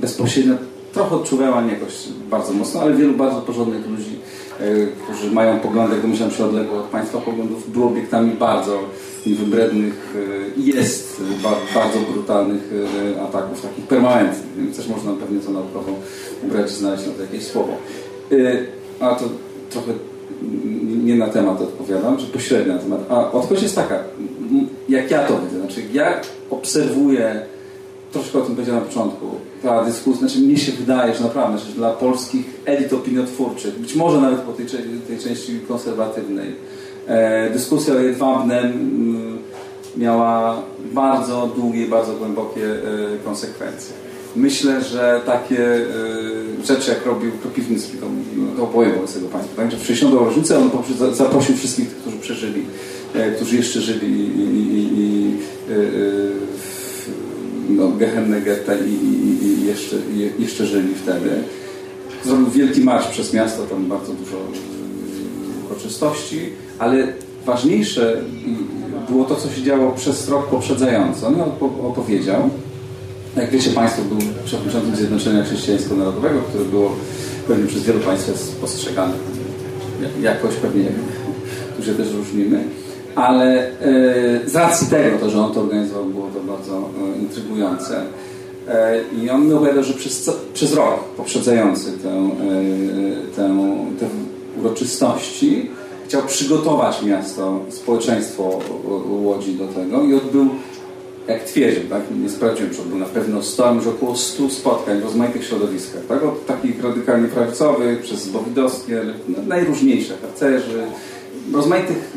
Speaker 1: bezpośrednio. Trochę odczuwałem, jakoś bardzo mocno, ale wielu bardzo porządnych ludzi, którzy mają poglądy, jak domyślam się odległe od Państwa poglądów, było obiektami bardzo wybrednych i jest bardzo brutalnych ataków, takich permanentnych, więc też można pewnie to naukowo ubrać i znaleźć na to jakieś słowo. A to trochę nie na temat odpowiadam, czy pośrednio na temat. A odpowiedź jest taka, jak ja to widzę, znaczy ja obserwuję, troszkę o tym powiedziałem na początku, ta dyskusja, znaczy mnie się wydaje, że naprawdę, że dla polskich elit opiniotwórczych, być może nawet po tej, tej części konserwatywnej, e, dyskusja o Jedwabnem m, miała bardzo długie, bardzo głębokie e, konsekwencje. Myślę, że takie y, rzeczy, jak robił Kropiwnicki, to, to opowiem wobec tego Państwa. Także w 60. rocznicę on zaprosił wszystkich tych, którzy przeżyli, e, którzy jeszcze żyli i, i, i no, Gehenne Getta i, i, jeszcze, jeszcze żyli wtedy. Zrobił wielki marsz przez miasto, tam bardzo dużo uroczystości, ale ważniejsze było to, co się działo przez rok poprzedzająco. On opowiedział, jak wiecie Państwo, był przewodniczącym Zjednoczenia Chrześcijańsko-Narodowego, które było pewnie przez wielu Państwa postrzegane jakoś pewnie, tu się też różnimy. Ale e, z racji tego, to, że on to organizował, było to bardzo e, intrygujące. E, I on mi opowiadał, że przez, przez rok poprzedzający tę, tę, te uroczystości chciał przygotować miasto, społeczeństwo Łodzi do tego i odbył jak twierdził, tak? nie sprawdziłem, czy był na pewno 100, już około 100 spotkań w rozmaitych środowiskach, tak? od takich radykalnie prawicowych, przez bowidowskie, najróżniejsze, harcerzy, rozmaitych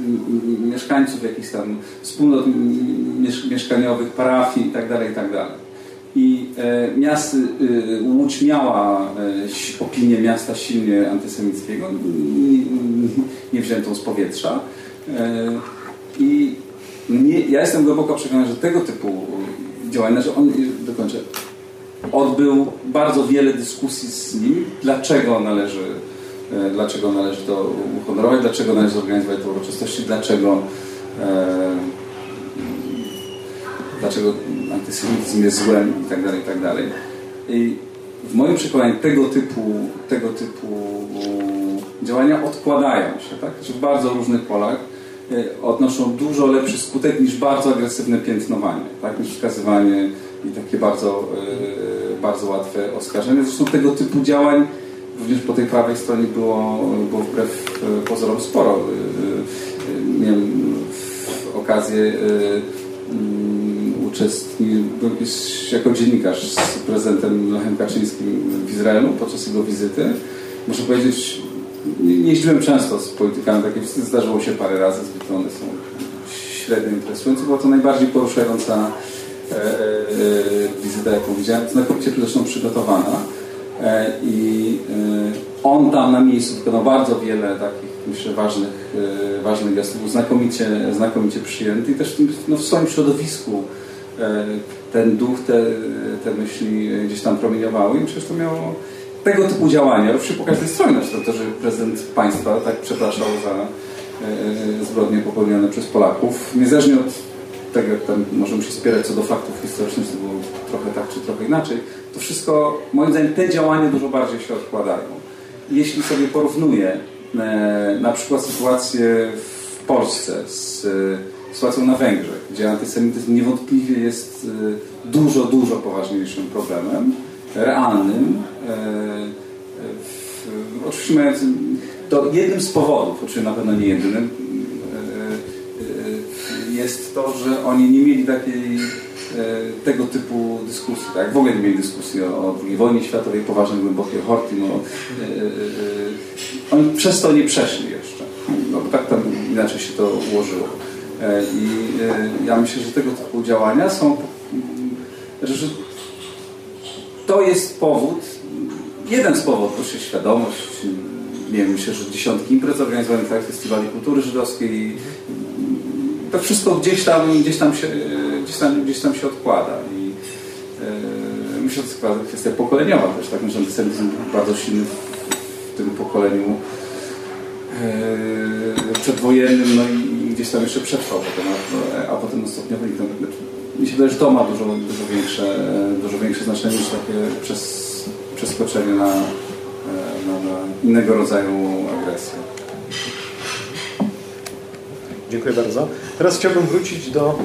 Speaker 1: mieszkańców jakichś tam wspólnot mieszkaniowych, parafii itd. Tak itd. I e, miast, e, Łódź miała e, opinię miasta silnie antysemickiego, nie, nie wziętą z powietrza. E, I nie, ja jestem głęboko przekonany, że tego typu działania, że on, dokończę, odbył bardzo wiele dyskusji z nim, dlaczego należy, e, dlaczego należy to uhonorować, dlaczego należy zorganizować te uroczystości, dlaczego e, dlaczego antysemityzm jest złem i tak dalej, i tak dalej. I w moim przekonaniu tego typu, tego typu działania odkładają się, tak? w bardzo różnych polach E, odnoszą dużo lepszy skutek niż bardzo agresywne piętnowanie, tak? niż wskazywanie i takie bardzo, e, bardzo łatwe oskarżenie. Zresztą tego typu działań również po tej prawej stronie było, było wbrew e, pozorom sporo. Miałem okazję uczestniczyć jako dziennikarz z prezydentem Lechem Kaczyńskim w Izraelu podczas jego wizyty. Muszę powiedzieć, nie, jeździłem często z politykami, takie zdarzyło się parę razy, zwykle one są średnio interesujące. Była to najbardziej poruszająca e, e, wizyta, jaką widziałem, znakomicie zresztą przygotowana. E, I e, on tam na miejscu wykonał bardzo wiele takich, myślę, ważnych, e, ważnych gestów, znakomicie, znakomicie przyjęty i też no, w swoim środowisku ten duch, te, te myśli gdzieś tam promieniowały i przecież to miało tego typu działania, również po każdej stronie, to, że prezydent państwa tak przepraszał za e, zbrodnie popełnione przez Polaków, niezależnie od tego, jak tam możemy się spierać co do faktów historycznych, to było trochę tak, czy trochę inaczej, to wszystko, moim zdaniem, te działania dużo bardziej się odkładają. Jeśli sobie porównuję e, na przykład sytuację w Polsce z e, sytuacją na Węgrzech, gdzie antysemityzm niewątpliwie jest e, dużo, dużo poważniejszym problemem, realnym, e, w, oczywiście mającym, to jednym z powodów, oczywiście na pewno nie jedynym, e, e, jest to, że oni nie mieli takiej e, tego typu dyskusji, tak? W ogóle nie mieli dyskusji o, o II wojnie światowej, poważnej, głębokiej horty. No, e, e, e, oni przez to nie przeszli jeszcze. No, bo tak tam inaczej się to ułożyło. E, I e, ja myślę, że tego typu działania są, że, że to jest powód, jeden z powodów, się świadomość, nie wiem, myślę, że dziesiątki imprez organizowanych, tak, festiwali kultury żydowskiej i to wszystko gdzieś tam, gdzieś tam, się, gdzieś tam, gdzieś tam się odkłada i e, myślę, że to jest kwestia pokoleniowa też, tak, że antysemityzm był bardzo silny w, w tym pokoleniu e, przedwojennym, no i gdzieś tam jeszcze przetrwał potem, a, a potem stopniowo i to, mi się wydaje, że to ma dużo, dużo, większe, dużo większe znaczenie niż takie przez, przeskoczenie na, na, na innego rodzaju agresję.
Speaker 2: Dziękuję bardzo. Teraz chciałbym wrócić do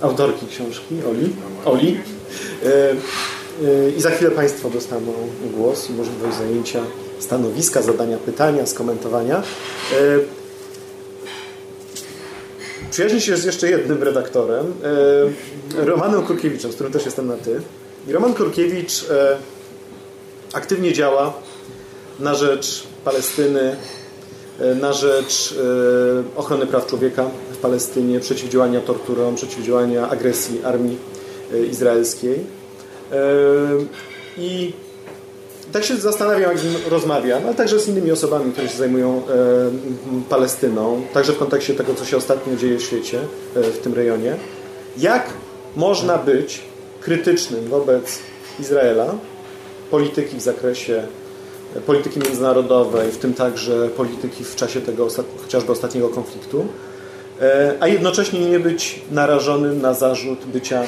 Speaker 2: autorki książki, Oli. Oli. E, e, I za chwilę Państwo dostaną głos i możliwość zajęcia stanowiska, zadania pytania, skomentowania. E, Przyjaźni się z jeszcze jednym redaktorem, Romanem Kurkiewiczem, z którym też jestem na ty. Roman Kurkiewicz aktywnie działa na rzecz Palestyny, na rzecz ochrony praw człowieka w Palestynie, przeciwdziałania torturom, przeciwdziałania agresji armii izraelskiej. I tak się zastanawiam, jak z nim rozmawiam, ale także z innymi osobami, które się zajmują Palestyną, także w kontekście tego, co się ostatnio dzieje w świecie, w tym rejonie. Jak można być krytycznym wobec Izraela, polityki w zakresie polityki międzynarodowej, w tym także polityki w czasie tego chociażby ostatniego konfliktu, a jednocześnie nie być narażonym na zarzut bycia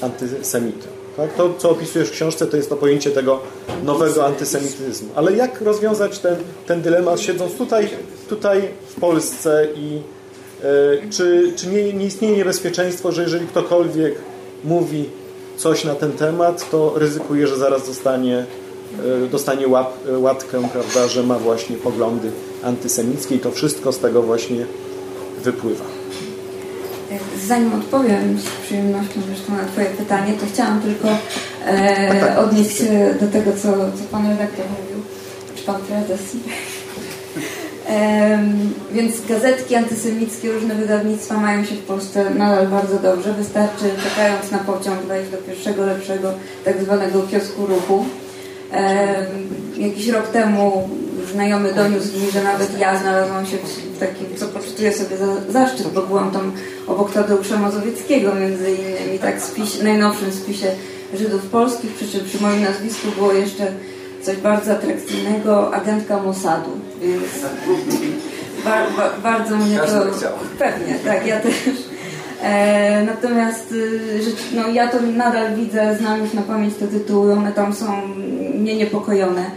Speaker 2: antysemitą. Tak? To, co opisujesz w książce, to jest to pojęcie tego nowego antysemityzmu. Ale jak rozwiązać ten, ten dylemat, siedząc tutaj, tutaj w Polsce i e, czy, czy nie, nie istnieje niebezpieczeństwo, że jeżeli ktokolwiek mówi coś na ten temat, to ryzykuje, że zaraz dostanie dostanie łap, łatkę, prawda, że ma właśnie poglądy antysemickie i to wszystko z tego właśnie wypływa.
Speaker 5: Zanim odpowiem z przyjemnością zresztą na Twoje pytanie, to chciałam tylko e, tak, odnieść się do tego, co, co Pan redaktor mówił, czy Pan prezes. E, więc gazetki antysemickie, różne wydawnictwa mają się w Polsce nadal bardzo dobrze. Wystarczy czekając na pociąg wejść do pierwszego lepszego tak zwanego kiosku ruchu jakiś rok temu znajomy doniósł mi, że nawet ja znalazłam się w takim, co poczytuję sobie za, zaszczyt, bo byłam tam obok Tadeusza Mazowieckiego między innymi, tak spis, najnowszym spisie Żydów polskich, przy czym przy moim nazwisku było jeszcze coś bardzo atrakcyjnego, agentka Mossadu, więc ba, ba, bardzo mnie to... Pewnie, tak, ja też. E, natomiast y, no, ja to nadal widzę, znam już na pamięć te tytuły, one tam są mnie niepokojone.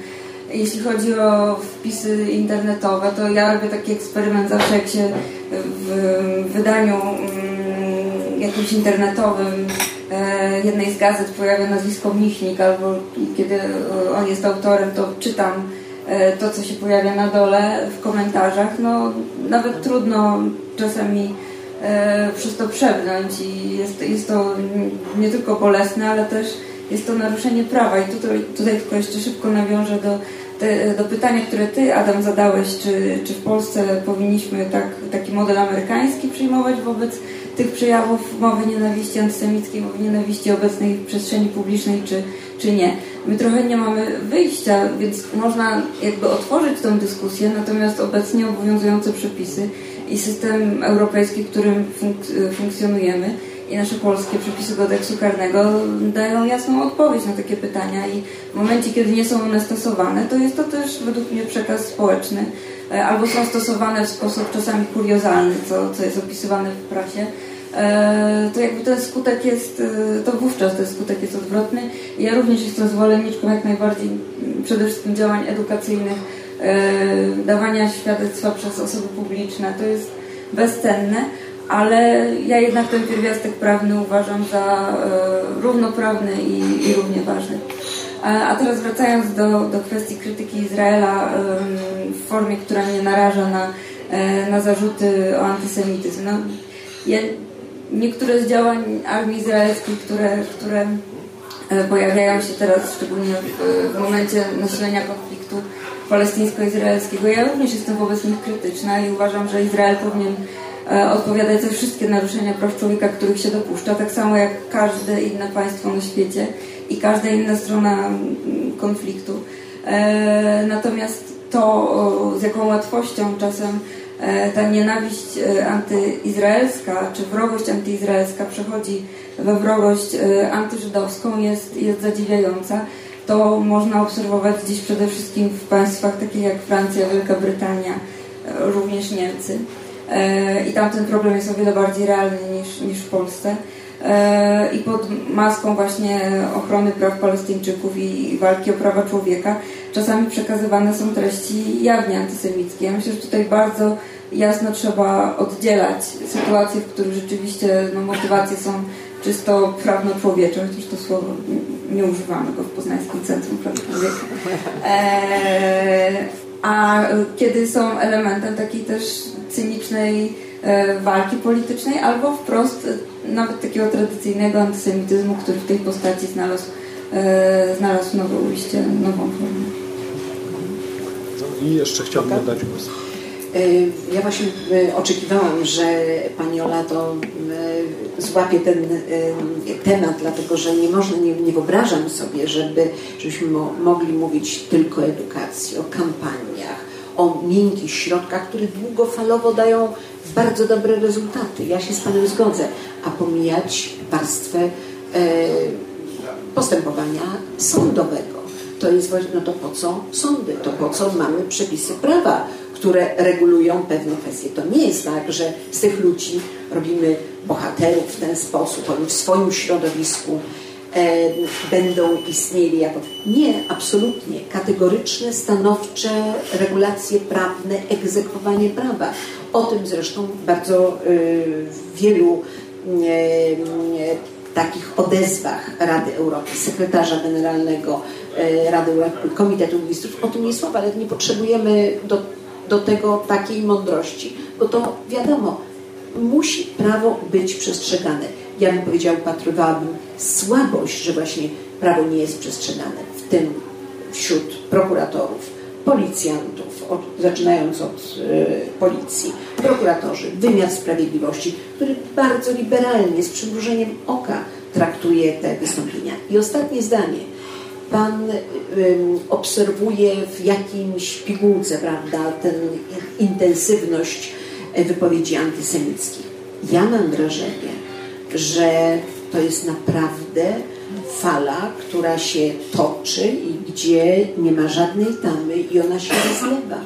Speaker 5: Jeśli chodzi o wpisy internetowe, to ja robię taki eksperyment zawsze, jak się w wydaniu mm, jakimś internetowym e, jednej z gazet pojawia nazwisko Michnik, albo kiedy on jest autorem, to czytam e, to, co się pojawia na dole w komentarzach. No, nawet trudno czasami e, przez to przebrnąć i jest, jest to nie tylko bolesne, ale też jest to naruszenie prawa. I tutaj, tutaj tylko jeszcze szybko nawiążę do, te, do pytania, które Ty, Adam, zadałeś, czy, czy w Polsce powinniśmy tak, taki model amerykański przyjmować wobec tych przejawów mowy nienawiści antysemickiej, mowy nienawiści obecnej w przestrzeni publicznej, czy, czy nie. My trochę nie mamy wyjścia, więc można jakby otworzyć tę dyskusję, natomiast obecnie obowiązujące przepisy i system europejski, w którym funk funkcjonujemy, i nasze polskie przepisy kodeksu karnego dają jasną odpowiedź na takie pytania i w momencie, kiedy nie są one stosowane, to jest to też według mnie przekaz społeczny, e, albo są stosowane w sposób czasami kuriozalny, co, co jest opisywane w prasie, e, to jakby ten skutek jest, e, to wówczas ten skutek jest odwrotny. Ja również jestem zwolenniczką jak najbardziej przede wszystkim działań edukacyjnych, dawania świadectwa przez osoby publiczne. To jest bezcenne, ale ja jednak ten pierwiastek prawny uważam za równoprawny i, i równie ważny. A teraz wracając do, do kwestii krytyki Izraela w formie, która mnie naraża na, na zarzuty o antysemityzm. No, ja, niektóre z działań armii izraelskiej, które, które e, pojawiają się teraz, szczególnie w, w momencie nasilenia konfliktu palestyńsko-izraelskiego, ja również jestem wobec nich krytyczna i uważam, że Izrael powinien e, odpowiadać za wszystkie naruszenia praw człowieka, których się dopuszcza, tak samo jak każde inne państwo na świecie i każda inna strona mm, konfliktu. E, natomiast to, z jaką łatwością czasem E, ta nienawiść e, antyizraelska, czy wrogość antyizraelska przechodzi we wrogość e, antyżydowską jest, jest zadziwiająca. To można obserwować dziś przede wszystkim w państwach takich jak Francja, Wielka Brytania, również Niemcy. I tam ten problem jest o wiele bardziej realny niż, niż w Polsce. I pod maską właśnie ochrony praw Palestyńczyków i walki o prawa człowieka czasami przekazywane są treści jawnie antysemickie. Ja myślę, że tutaj bardzo jasno trzeba oddzielać sytuacje, w których rzeczywiście no, motywacje są czysto prawno-człowiecze, chociaż to słowo nie używamy go w Poznańskim Centrum Praw Człowieka. E, a kiedy są elementem takiej też cynicznej e, walki politycznej, albo wprost e, nawet takiego tradycyjnego antysemityzmu, który w tej postaci znalazł, e, znalazł nowe ujście, nową formę.
Speaker 2: No I jeszcze chciałbym oddać głos.
Speaker 3: Y, ja właśnie y, oczekiwałam, że Pani Ola to y, złapie ten temat, dlatego że nie można, nie, nie wyobrażam sobie, żeby, żebyśmy mogli mówić tylko o edukacji, o kampaniach, o miękkich środkach, które długofalowo dają bardzo dobre rezultaty. Ja się z Panem zgodzę, a pomijać warstwę postępowania sądowego. To jest właśnie, no to po co sądy, to po co mamy przepisy prawa, które regulują pewne kwestie. To nie jest tak, że z tych ludzi robimy bohaterów w ten sposób, oni w swoim środowisku e, będą istnieli jako. Nie, absolutnie. Kategoryczne, stanowcze regulacje prawne, egzekwowanie prawa. O tym zresztą bardzo y, wielu y, takich odezwach Rady Europy, sekretarza generalnego Rady Europy, Komitetu Ministrów, o tym nie słowa, ale nie potrzebujemy do do tego takiej mądrości, bo to wiadomo, musi prawo być przestrzegane. Ja bym powiedział, upatrywałabym słabość, że właśnie prawo nie jest przestrzegane, w tym wśród prokuratorów, policjantów, od, zaczynając od y, policji, prokuratorzy, wymiar sprawiedliwości, który bardzo liberalnie, z przymrużeniem oka traktuje te wystąpienia. I ostatnie zdanie Pan obserwuje w jakimś pigułce, prawda, tę intensywność wypowiedzi antysemickich. Ja mam wrażenie, że to jest naprawdę fala, która się toczy i gdzie nie ma żadnej tamy i ona się rozlewa.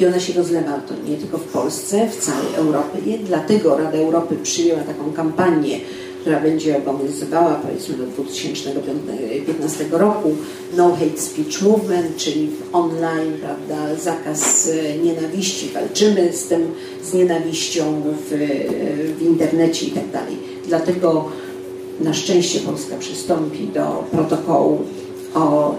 Speaker 3: I ona się rozlewa to nie tylko w Polsce, w całej Europie. Dlatego Rada Europy przyjęła taką kampanię która będzie obowiązywała powiedzmy do 2015 roku. No Hate Speech Movement, czyli online, prawda, zakaz e, nienawiści, walczymy z tym, z nienawiścią w, w internecie i tak dalej. Dlatego na szczęście Polska przystąpi do protokołu o,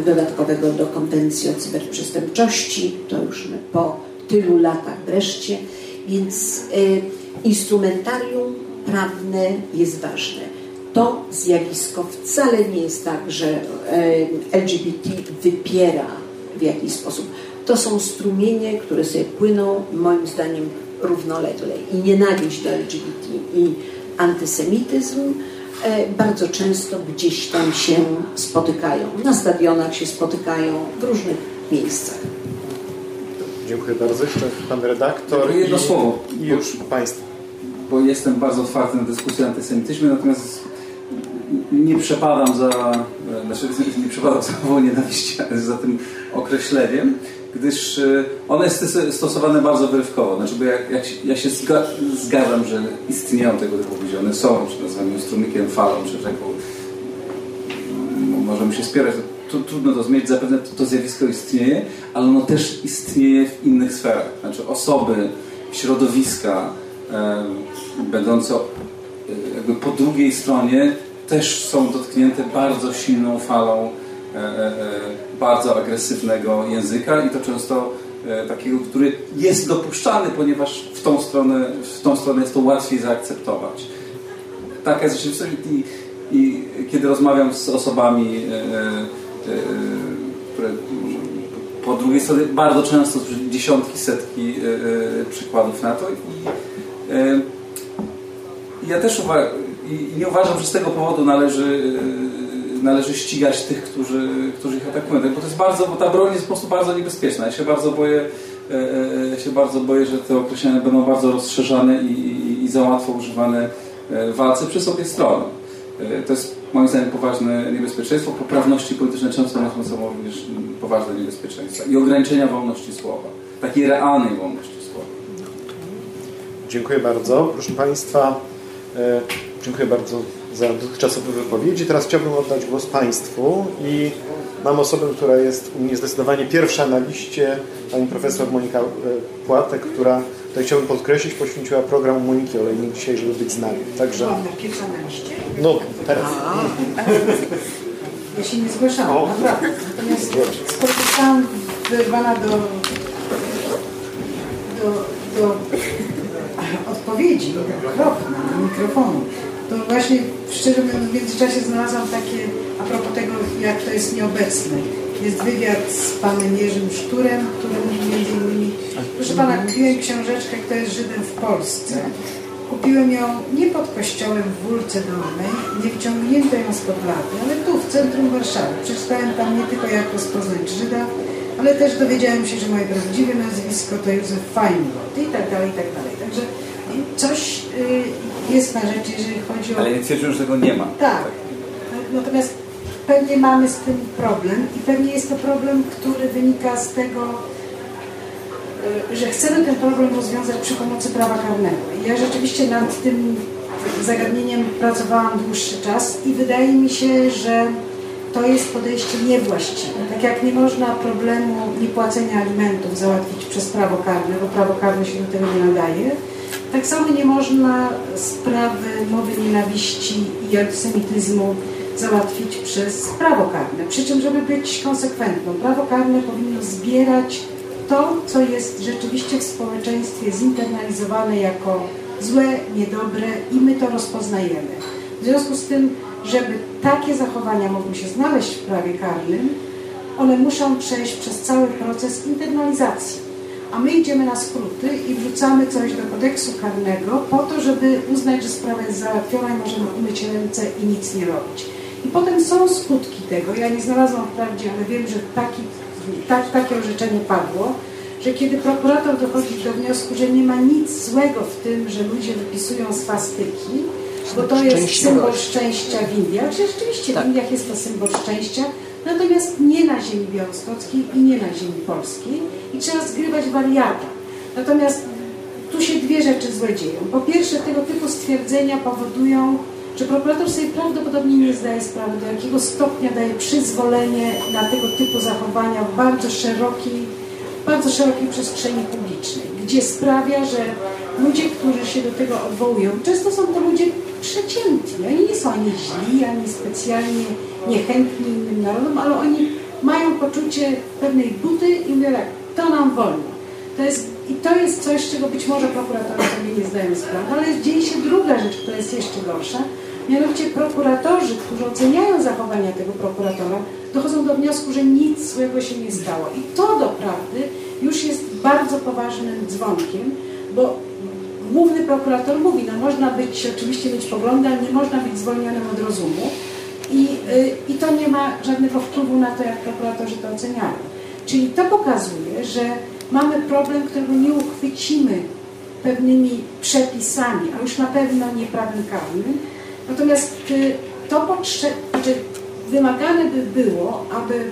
Speaker 3: y, dodatkowego do konwencji o cyberprzestępczości, to już po tylu latach wreszcie, więc y, instrumentarium prawne jest ważne. To zjawisko wcale nie jest tak, że e, LGBT wypiera w jakiś sposób. To są strumienie, które sobie płyną, moim zdaniem, równolegle. I nienawiść do LGBT i antysemityzm e, bardzo często gdzieś tam się spotykają. Na stadionach się spotykają, w różnych miejscach.
Speaker 2: Dziękuję bardzo. Jeszcze pan redaktor.
Speaker 1: Jedno
Speaker 2: i,
Speaker 1: słowo.
Speaker 2: I już państwo
Speaker 1: bo jestem bardzo otwarty na dyskusję o antysemityzmie, natomiast nie przepadam za, znaczy nie przepadam za mową nienawiści, za tym określeniem. gdyż e, one jest stosowane bardzo wyrywkowo. Znaczy, bo jak, się, ja się zgadzam, że istnieją tego typu ludzie, one są, czy nazywamy strumykiem, falą, czy rzeką. Możemy się spierać, to, trudno to zmienić, zapewne to, to zjawisko istnieje, ale ono też istnieje w innych sferach. Znaczy osoby, środowiska, będące jakby po drugiej stronie też są dotknięte bardzo silną falą e, e, bardzo agresywnego języka i to często takiego, który jest dopuszczany, ponieważ w tą stronę, w tą stronę jest to łatwiej zaakceptować. Taka jest rzeczywistość i, i kiedy rozmawiam z osobami, które po drugiej stronie bardzo często dziesiątki, setki przykładów na to i ja też uważam, i nie uważam, że z tego powodu należy, e, należy ścigać tych, którzy, którzy ich atakują. Bo to jest bardzo, bo ta broń jest po prostu bardzo niebezpieczna. Ja się bardzo boję, e, e, się bardzo boję, że te określenia będą bardzo rozszerzane i, i, i za łatwo używane w walce przez obie strony. To jest moim zdaniem poważne niebezpieczeństwo. Poprawności polityczne często niosą sobą również poważne niebezpieczeństwa i ograniczenia wolności słowa, takiej realnej wolności.
Speaker 2: Dziękuję bardzo. Proszę Państwa, E, dziękuję bardzo za dotychczasowe wypowiedzi. Teraz chciałbym oddać głos Państwu i mam osobę, która jest u mnie zdecydowanie pierwsza na liście, pani profesor Monika e, Płatek, która, tutaj chciałbym podkreślić, poświęciła program Moniki Olejnik dzisiaj, żeby być z nami.
Speaker 6: Także... na liście?
Speaker 2: No, teraz.
Speaker 6: Ja się nie zgłaszałam, naprawdę. Natomiast spotykałam wyrwana do, do, do odpowiedzi okropna mikrofonu. To właśnie, szczerze mówiąc, w międzyczasie znalazłam takie, a propos tego, jak to jest nieobecne. Jest wywiad z panem Jerzym Szturem, który mówi między innymi, proszę pana, kupiłem książeczkę, kto jest Żydem w Polsce. Kupiłem ją nie pod kościołem w Wólce Dolnej, nie wciągnięto ją spod laty, ale tu, w centrum Warszawy. Przeczytałem tam nie tylko jak rozpoznać Żyda, ale też dowiedziałem się, że moje prawdziwe nazwisko to Józef Feingold i tak dalej, i tak dalej. Także coś y, jest na rzecz, jeżeli chodzi o...
Speaker 1: Ale nie twierdzą, że tego nie ma.
Speaker 6: Tak. Natomiast pewnie mamy z tym problem i pewnie jest to problem, który wynika z tego, y, że chcemy ten problem rozwiązać przy pomocy prawa karnego. Ja rzeczywiście nad tym zagadnieniem pracowałam dłuższy czas i wydaje mi się, że to jest podejście niewłaściwe. Tak jak nie można problemu niepłacenia alimentów załatwić przez prawo karne, bo prawo karne się do tego nie nadaje, tak samo nie można sprawy mowy nienawiści i antysemityzmu załatwić przez prawo karne. Przy czym, żeby być konsekwentną, prawo karne powinno zbierać to, co jest rzeczywiście w społeczeństwie zinternalizowane jako złe, niedobre i my to rozpoznajemy. W związku z tym, żeby takie zachowania mogły się znaleźć w prawie karnym, one muszą przejść przez cały proces internalizacji a my idziemy na skróty i wrzucamy coś do kodeksu karnego po to, żeby uznać, że sprawa jest załatwiona i możemy umyć ręce i nic nie robić. I potem są skutki tego. Ja nie znalazłam wprawdzie, ale wiem, że taki, tak, takie orzeczenie padło, że kiedy prokurator dochodzi do wniosku, że nie ma nic złego w tym, że ludzie wypisują swastyki, bo to jest symbol szczęścia w Indiach, że rzeczywiście w tak. Indiach jest to symbol szczęścia, natomiast nie na ziemi białostockiej i nie na ziemi polskiej i trzeba zgrywać wariata. Natomiast tu się dwie rzeczy złe dzieją. Po pierwsze, tego typu stwierdzenia powodują, że prokurator sobie prawdopodobnie nie zdaje sprawy, do jakiego stopnia daje przyzwolenie na tego typu zachowania w bardzo szerokiej, bardzo szerokiej przestrzeni publicznej, gdzie sprawia, że ludzie, którzy się do tego odwołują, często są to ludzie przeciętni. Oni nie są ani źli, ani specjalnie niechętni innym narodom, ale oni mają poczucie pewnej buty i mówią tak, to nam wolno. To jest, I to jest coś, czego być może prokuratorzy sobie nie zdają sprawy, ale dzieje się druga rzecz, która jest jeszcze gorsza. Mianowicie prokuratorzy, którzy oceniają zachowania tego prokuratora, dochodzą do wniosku, że nic złego się nie stało. I to doprawdy już jest bardzo poważnym dzwonkiem, bo główny prokurator mówi, no można być, oczywiście mieć poglądy, ale nie można być zwolnionym od rozumu. I, y, I to nie ma żadnego wpływu na to, jak prokuratorzy to oceniają. Czyli to pokazuje, że mamy problem, którego nie uchwycimy pewnymi przepisami, a już na pewno nie prawem karnym. Natomiast y, to potrze- znaczy wymagane by było, aby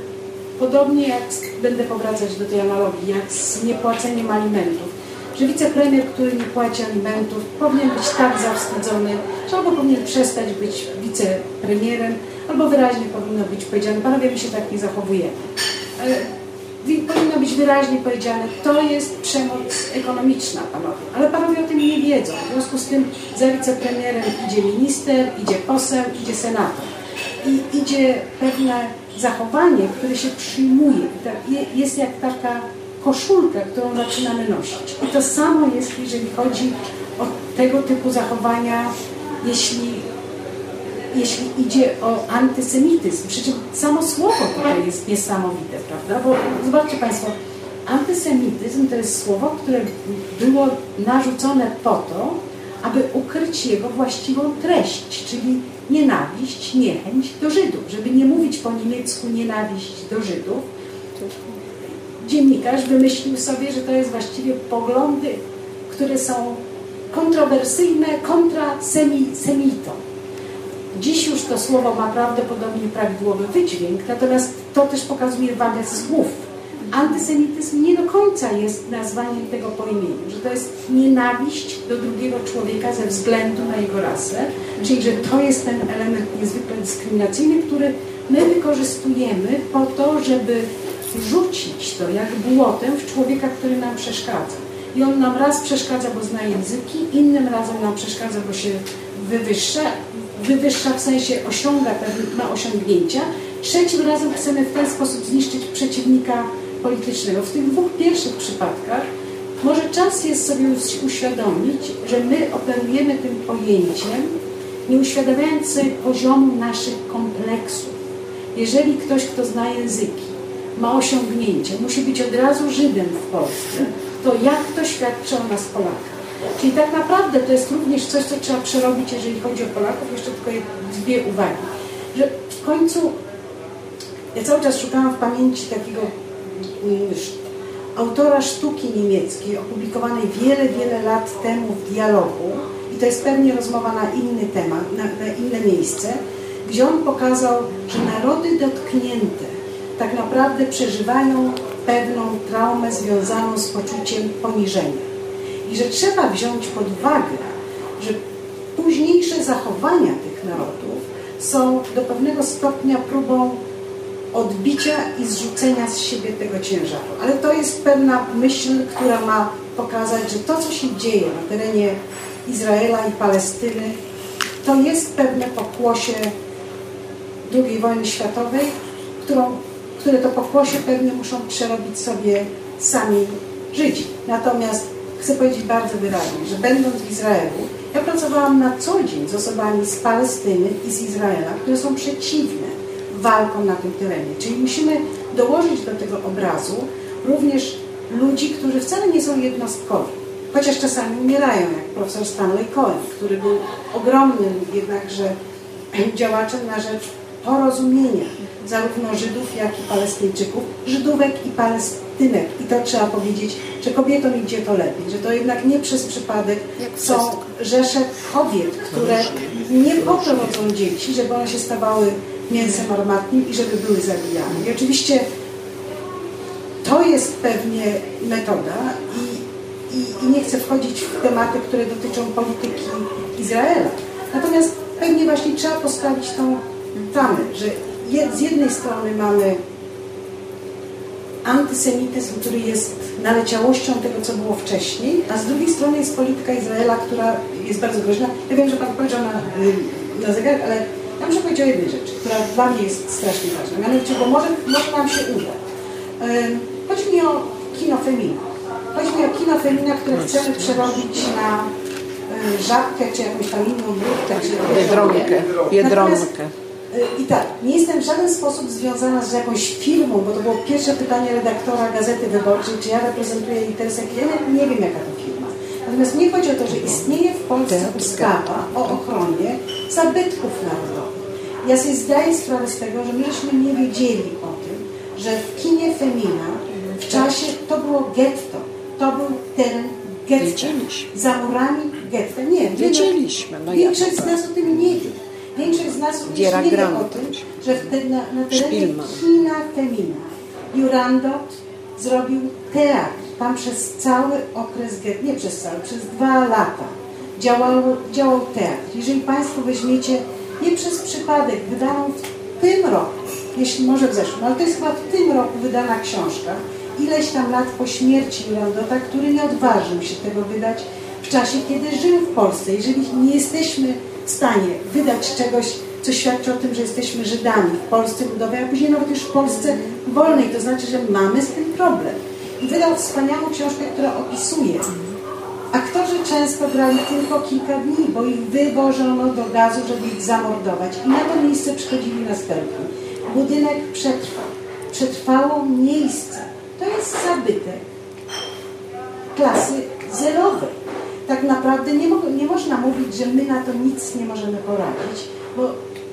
Speaker 6: podobnie jak będę powracać do tej analogii, jak z niepłaceniem alimentów, że wicepremier, który nie płaci alimentów, powinien być tak zawstydzony, że albo powinien przestać być wicepremierem, albo wyraźnie powinno być powiedziane, panowie, my się tak nie zachowujemy. E, powinno być wyraźnie powiedziane, to jest przemoc ekonomiczna, panowie. Ale panowie o tym nie wiedzą. W związku z tym za wicepremierem idzie minister, idzie poseł, idzie senator. I idzie pewne zachowanie, które się przyjmuje. Jest jak taka koszulkę, którą zaczynamy nosić. I to samo jest, jeżeli chodzi o tego typu zachowania, jeśli, jeśli idzie o antysemityzm. Przecież samo słowo tutaj jest niesamowite, prawda? Bo zobaczcie Państwo, antysemityzm to jest słowo, które było narzucone po to, aby ukryć jego właściwą treść, czyli nienawiść, niechęć do Żydów. Żeby nie mówić po niemiecku nienawiść do Żydów, dziennikarz wymyślił sobie, że to jest właściwie poglądy, które są kontrowersyjne kontra semi, semitą. Dziś już to słowo ma prawdopodobnie prawidłowy wydźwięk, natomiast to też pokazuje wagę słów. Antysemityzm nie do końca jest nazwaniem tego po imieniu, że to jest nienawiść do drugiego człowieka ze względu na jego rasę, czyli że to jest ten element niezwykle dyskryminacyjny, który my wykorzystujemy po to, żeby rzucić to jak błotem w człowieka, który nam przeszkadza. I on nam raz przeszkadza, bo zna języki, innym razem nam przeszkadza, bo się wywyższa, wywyższa w sensie osiąga, ma osiągnięcia, trzecim razem chcemy w ten sposób zniszczyć przeciwnika politycznego. W tych dwóch pierwszych przypadkach może czas jest sobie uświadomić, że my operujemy tym pojęciem, nie uświadamiając sobie poziomu naszych kompleksów. Jeżeli ktoś, kto zna języki, ma osiągnięcie, musi być od razu Żydem w Polsce, to jak to świadczy o nas Polakach? Czyli tak naprawdę to jest również coś, co trzeba przerobić, jeżeli chodzi o Polaków. Jeszcze tylko dwie uwagi. Że w końcu ja cały czas szukałam w pamięci takiego mm, autora sztuki niemieckiej, opublikowanej wiele, wiele lat temu w dialogu, i to jest pewnie rozmowa na inny temat, na, na inne miejsce, gdzie on pokazał, że narody dotknięte tak naprawdę przeżywają pewną traumę związaną z poczuciem poniżenia. I że trzeba wziąć pod uwagę, że późniejsze zachowania tych narodów są do pewnego stopnia próbą odbicia i zrzucenia z siebie tego ciężaru. Ale to jest pewna myśl, która ma pokazać, że to, co się dzieje na terenie Izraela i Palestyny, to jest pewne pokłosie II wojny światowej, którą które to pokłosie pewnie muszą przerobić sobie sami Żydzi. Natomiast chcę powiedzieć bardzo wyraźnie, że będąc w Izraelu, ja pracowałam na co dzień z osobami z Palestyny i z Izraela, które są przeciwne walkom na tym terenie. Czyli musimy dołożyć do tego obrazu również ludzi, którzy wcale nie są jednostkowi, chociaż czasami umierają, jak profesor Stanley Cohen, który był ogromnym jednakże działaczem na rzecz porozumienia zarówno Żydów, jak i Palestyńczyków, Żydówek i Palestynek. I to trzeba powiedzieć, że kobietom idzie to lepiej, że to jednak nie przez przypadek są rzesze kobiet, które nie po to rodzą dzieci, żeby one się stawały mięsem armatnim i żeby były zabijane. I oczywiście to jest pewnie metoda i, i, i nie chcę wchodzić w tematy, które dotyczą polityki Izraela. Natomiast pewnie właśnie trzeba postawić tą tamę, że z jednej strony mamy antysemityzm, który jest naleciałością tego, co było wcześniej, a z drugiej strony jest polityka Izraela, która jest bardzo groźna. Ja wiem, że Pan powiedział na, na zegarek, ale ja muszę powiedzieć o jednej rzeczy, która dla mnie jest strasznie ważna. Mianowicie, bo może, może nam się uda. Chodzi mi o kino Femina. Chodzi mi o kino Femina, które chcemy przerobić na żabkę, czy jakąś tam inną brudkę, czy
Speaker 3: Biedronkę. Biedronkę.
Speaker 6: I tak, nie jestem w żaden sposób związana z jakąś firmą, bo to było pierwsze pytanie redaktora Gazety Wyborczej, czy ja reprezentuję interesy Ja nie wiem, jaka to firma. Natomiast nie chodzi o to, że istnieje w Polsce ustawa o ochronie zabytków narodowych. Ja sobie zdaję sprawę z tego, że my żeśmy nie wiedzieli o tym, że w kinie Femina w czasie to było getto. To był teren getta. Za murami getta. Nie,
Speaker 3: wiedzieliśmy.
Speaker 6: No większość z nas o tym nie wie. Większość z nas nie wie o tym, że na, na terenie kina Femina Jurandot zrobił teatr. Tam przez cały okres, nie przez cały, przez dwa lata działał, działał teatr. Jeżeli Państwo weźmiecie, nie przez przypadek, wydaną w tym roku, jeśli może w zeszłym, ale to jest chyba w tym roku wydana książka, ileś tam lat po śmierci Jurandota, który nie odważył się tego wydać w czasie, kiedy żył w Polsce. Jeżeli nie jesteśmy stanie wydać czegoś, co świadczy o tym, że jesteśmy Żydami w Polsce ludowej, a później nawet już w Polsce wolnej, to znaczy, że mamy z tym problem. I wydał wspaniałą książkę, która opisuje. Aktorzy często grali tylko kilka dni, bo ich wywożono do gazu, żeby ich zamordować. I na to miejsce przychodzili następni. Budynek przetrwał. Przetrwało miejsce. To jest zabytek klasy zerowej. Tak naprawdę nie, nie można mówić, że my na to nic nie możemy poradzić, bo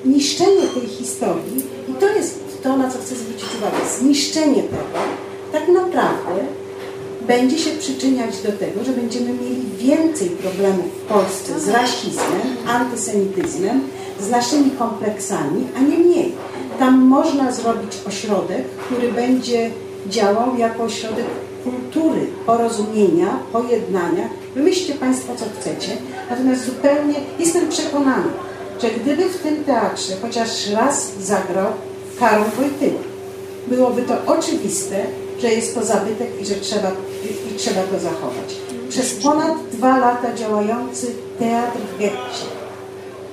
Speaker 6: niszczenie tej historii, i to jest to, na co chcę zwrócić uwagę, zniszczenie tego, tak naprawdę będzie się przyczyniać do tego, że będziemy mieli więcej problemów w Polsce z rasizmem, antysemityzmem, z naszymi kompleksami, a nie mniej. Tam można zrobić ośrodek, który będzie działał jako ośrodek kultury, porozumienia, pojednania. Wymyślcie Państwo, co chcecie. Natomiast zupełnie jestem przekonana, że gdyby w tym teatrze chociaż raz zagrał Karol Wojtyła, byłoby to oczywiste, że jest to zabytek i że trzeba, i, trzeba to zachować. Przez ponad dwa lata działający teatr w getcie,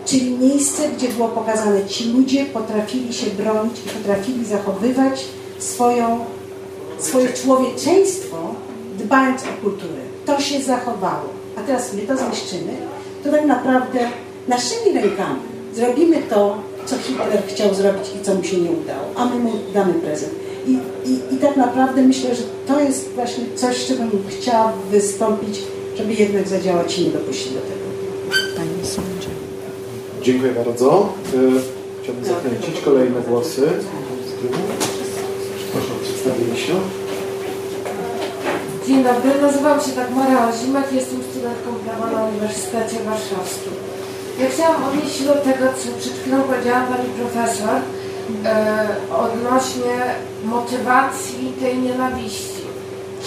Speaker 6: czyli miejsce, gdzie było pokazane, ci ludzie potrafili się bronić i potrafili zachowywać swoją, swoje człowieczeństwo, dbając o kulturę. To się zachowało. A teraz my to zniszczymy, to tak naprawdę naszymi rękami zrobimy to, co Hitler chciał zrobić i co mu się nie udało, a my mu damy prezent. I, i, I tak naprawdę myślę, że to jest właśnie coś, z czego bym chciała wystąpić, żeby jednak zadziałać i nie dopuścić do tego.
Speaker 3: Panie sądzie.
Speaker 2: Dziękuję bardzo. Y, Chciałbym zachęcić kolejne głosy. Proszę o przedstawienie się.
Speaker 7: Dzień dobry, nazywam się Dagmara Ozimek, jestem studentką prawa na Uniwersytecie Warszawskim. Ja chciałam odnieść się do tego, co przed chwilą powiedziała Pani Profesor e, odnośnie motywacji tej nienawiści.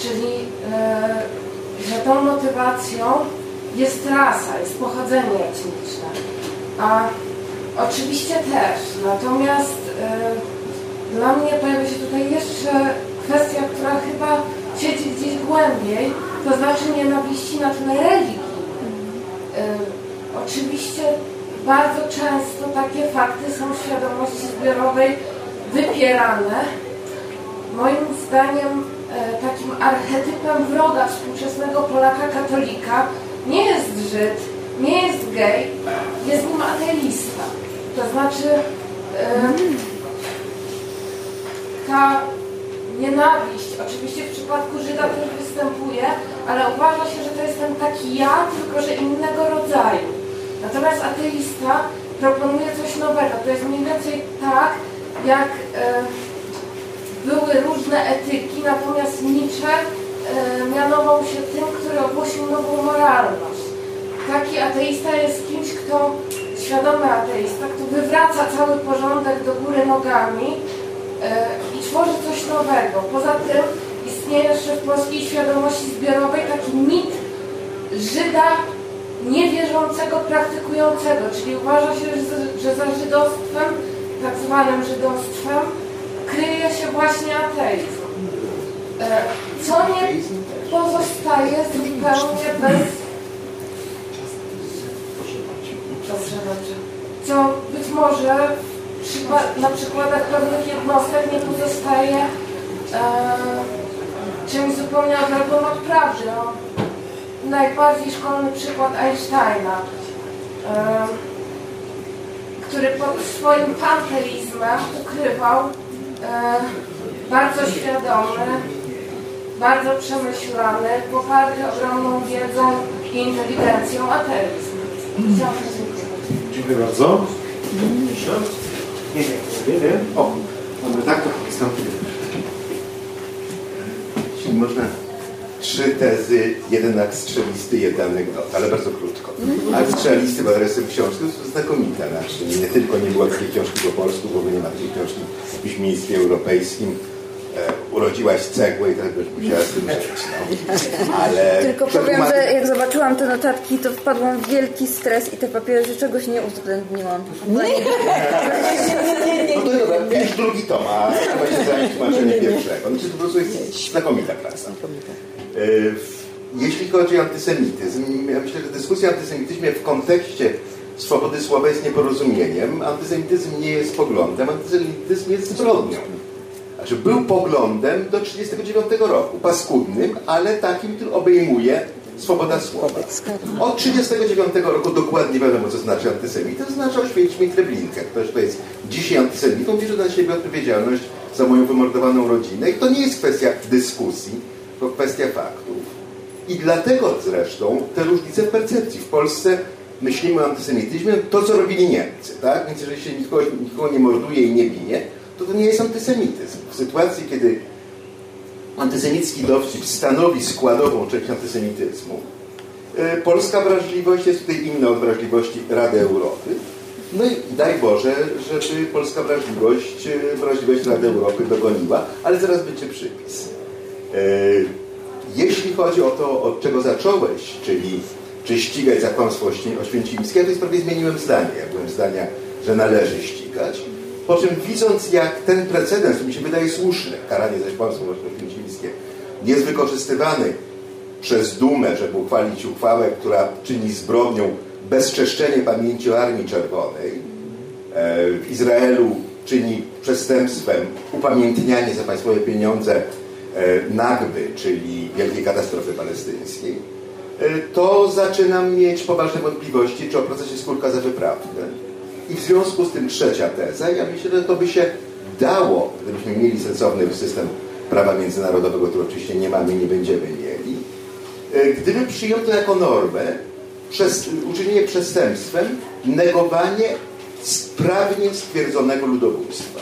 Speaker 7: Czyli, e, że tą motywacją jest rasa, jest pochodzenie etniczne. A oczywiście też, natomiast e, dla mnie pojawia się tutaj jeszcze kwestia, która chyba siedzi gdzieś głębiej, to znaczy nienawiści na tle religii. Y, Oczywiście bardzo często takie fakty są w świadomości zbiorowej wypierane. Moim zdaniem e, takim archetypem wroga współczesnego Polaka katolika nie jest Żyd, nie jest gej, jest nim ateista. To znaczy e, ta nienawiść, oczywiście w przypadku Żyda też występuje, ale uważa się, że to jest ten taki ja, tylko że innego rodzaju. Natomiast ateista proponuje coś nowego. To jest mniej więcej tak, jak e, były różne etyki, natomiast Nietzsche e, mianował się tym, który ogłosił nową moralność. Taki ateista jest kimś, kto, świadomy ateista, kto wywraca cały porządek do góry nogami e, i tworzy coś nowego. Poza tym istnieje jeszcze w polskiej świadomości zbiorowej taki mit Żyda niewierzącego, praktykującego, czyli uważa się, że, za żydostwem, tak zwanym żydostwem, kryje się właśnie ateizm. E, Co nie pozostaje zupełnie bez... Dobrze, dobrze. Co być może na przykładach pewnych jednostek nie pozostaje e, czymś zupełnie odległym od prawdy. No, najbardziej szkolny przykład Einsteina, e, który pod swoim panteizmem ukrywał e, bardzo świadomy, bardzo przemyślany, poparty ogromną wiedzą i inteligencją ateizm.
Speaker 2: Dziękuję bardzo. Proszę. Nie, nie, nie, nie. O,
Speaker 4: Mamy tak to wystąpić. Czyli można trzy tezy, jeden akt strzelisty, jeden anegdot, ale bardzo krótko. Akt strzelisty w adresem książki to jest znakomita znaczy, Nie tylko nie było takiej książki po polsku, bo nie ma takiej książki w piśmieństwie europejskim. E, urodziłaś cegłę i tak byś musiała z tym żyć. No. Ale
Speaker 5: Tylko powiem,
Speaker 4: przetłumaczy-
Speaker 5: że jak zobaczyłam te notatki, to wpadłam w wielki stres i te papiery, że czegoś nie uwzględniłam.
Speaker 4: No to dobra, bierz drugi tom, a chyba się zająć tłumaczeniem pierwszego. Znaczy to po prostu jest znakomita praca. E, Jeśli chodzi o antysemityzm, ja myślę, że dyskusja o antysemityzmie w kontekście swobody słowa jest nieporozumieniem. Antysemityzm nie jest poglądem, antysemityzm jest zbrodnią. Znaczy był poglądem do 1939 roku, paskudnym, ale takim, który obejmuje swoboda słowa. Od 1939 roku dokładnie wiadomo, co znaczy antysemityzm. Znaczy oświęćmy Treblinkę. Ktoś, kto jest dzisiaj antysemitą, bierze na siebie odpowiedzialność za moją wymordowaną rodzinę. I to nie jest kwestia dyskusji, to kwestia faktów. I dlatego zresztą te różnice w percepcji. W Polsce myślimy o antysemityzmie, to co robili Niemcy, tak? Więc jeżeli się nikogo, nikogo nie morduje i nie bije, to to nie jest antysemityzm. W sytuacji, kiedy antysemicki dowcip stanowi składową część antysemityzmu, e, polska wrażliwość jest tutaj inna od wrażliwości Rady Europy. No i daj Boże, żeby polska wrażliwość, e, wrażliwość Rady Europy dogoniła, ale zaraz będzie przypis. E, Jeśli chodzi o to, od czego zacząłeś, czyli czy ścigać za kłamstwo oświę- oświęcimskie, ja w tej sprawie zmieniłem zdanie. Ja byłem zdania, że należy ścigać. Po czym widząc, jak ten precedens, mi się wydaje słuszny, karanie za kłamstwo oświęcimskie, jest wykorzystywany przez Dumę, żeby uchwalić uchwałę, która czyni zbrodnią bezczeszczenie pamięci o Armii Czerwonej. E, W Izraelu czyni przestępstwem upamiętnianie za państwowe pieniądze e, Nagby, czyli wielkiej katastrofy palestyńskiej, e, to zaczynam mieć poważne wątpliwości, czy o procesie skórka za wyprawne. I w związku z tym trzecia teza, ja myślę, że to by się dało, gdybyśmy mieli sensowny system prawa międzynarodowego, który oczywiście nie mamy i nie będziemy mieli, e, gdyby przyjęto jako normę przez, uczynienie przestępstwem negowanie sprawnie stwierdzonego ludobójstwa.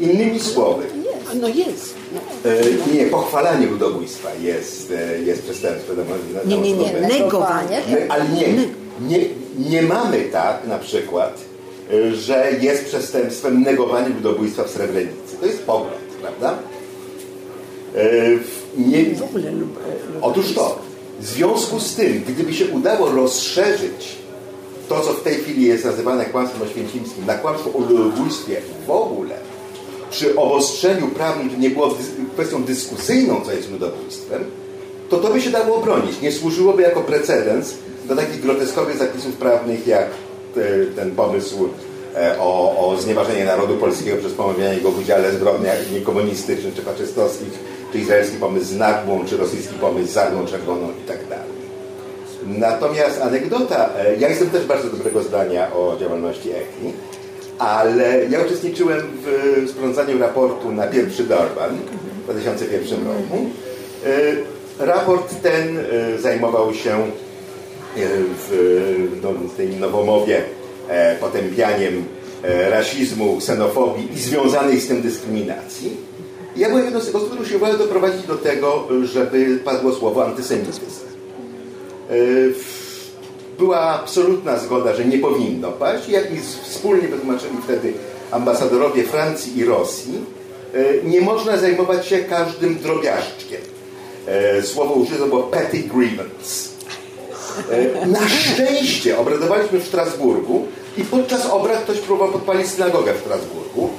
Speaker 4: Innymi słowy,
Speaker 3: No jest. No.
Speaker 4: e, nie, pochwalanie ludobójstwa jest, e, jest przestępstwem. na- na-
Speaker 3: Nie, nie, nie.
Speaker 4: na-
Speaker 3: Negowanie.
Speaker 4: Ale nie, nie, nie mamy tak na przykład, że jest przestępstwem negowanie ludobójstwa w Srebrenicy. To jest pogląd, prawda? W- Nie, otóż to, w związku z tym, gdyby się udało rozszerzyć to, co w tej chwili jest nazywane kłamstwem oświęcimskim, na kłamstwo o ludobójstwie w ogóle, przy obostrzeniu prawnym, to nie było kwestią dyskusyjną, co jest ludobójstwem, to to by się dało obronić. Nie służyłoby jako precedens do takich groteskowych zapisów prawnych, jak ten pomysł e, o, o znieważenie narodu polskiego przez pomawianie go w udziale w zbrodniach komunistycznych czy faszystowskich, czy izraelski pomysł z Nagłą, czy rosyjski pomysł z Armią Czerwoną i tak dalej. Natomiast anegdota, e, ja jestem też bardzo dobrego zdania o działalności ECRI, ale ja uczestniczyłem w sporządzaniu raportu na pierwszy Durban w 2001 roku. E, Raport ten zajmował się w no, tej nowomowie e, potępianiem e, rasizmu, ksenofobii i związanej z tym dyskryminacji. I ja byłem jedną z tych osób, które usiłowały doprowadzić do tego, żeby padło słowo antysemityzm. E, Była absolutna zgoda, że nie powinno paść. Jak mi wspólnie wytłumaczyli wtedy ambasadorowie Francji i Rosji, e, nie można zajmować się każdym drobiażdżkiem. E, Słowo użyte było petty grievance. E, Na szczęście obradowaliśmy w Strasburgu i podczas obrad ktoś próbował podpalić synagogę w Strasburgu.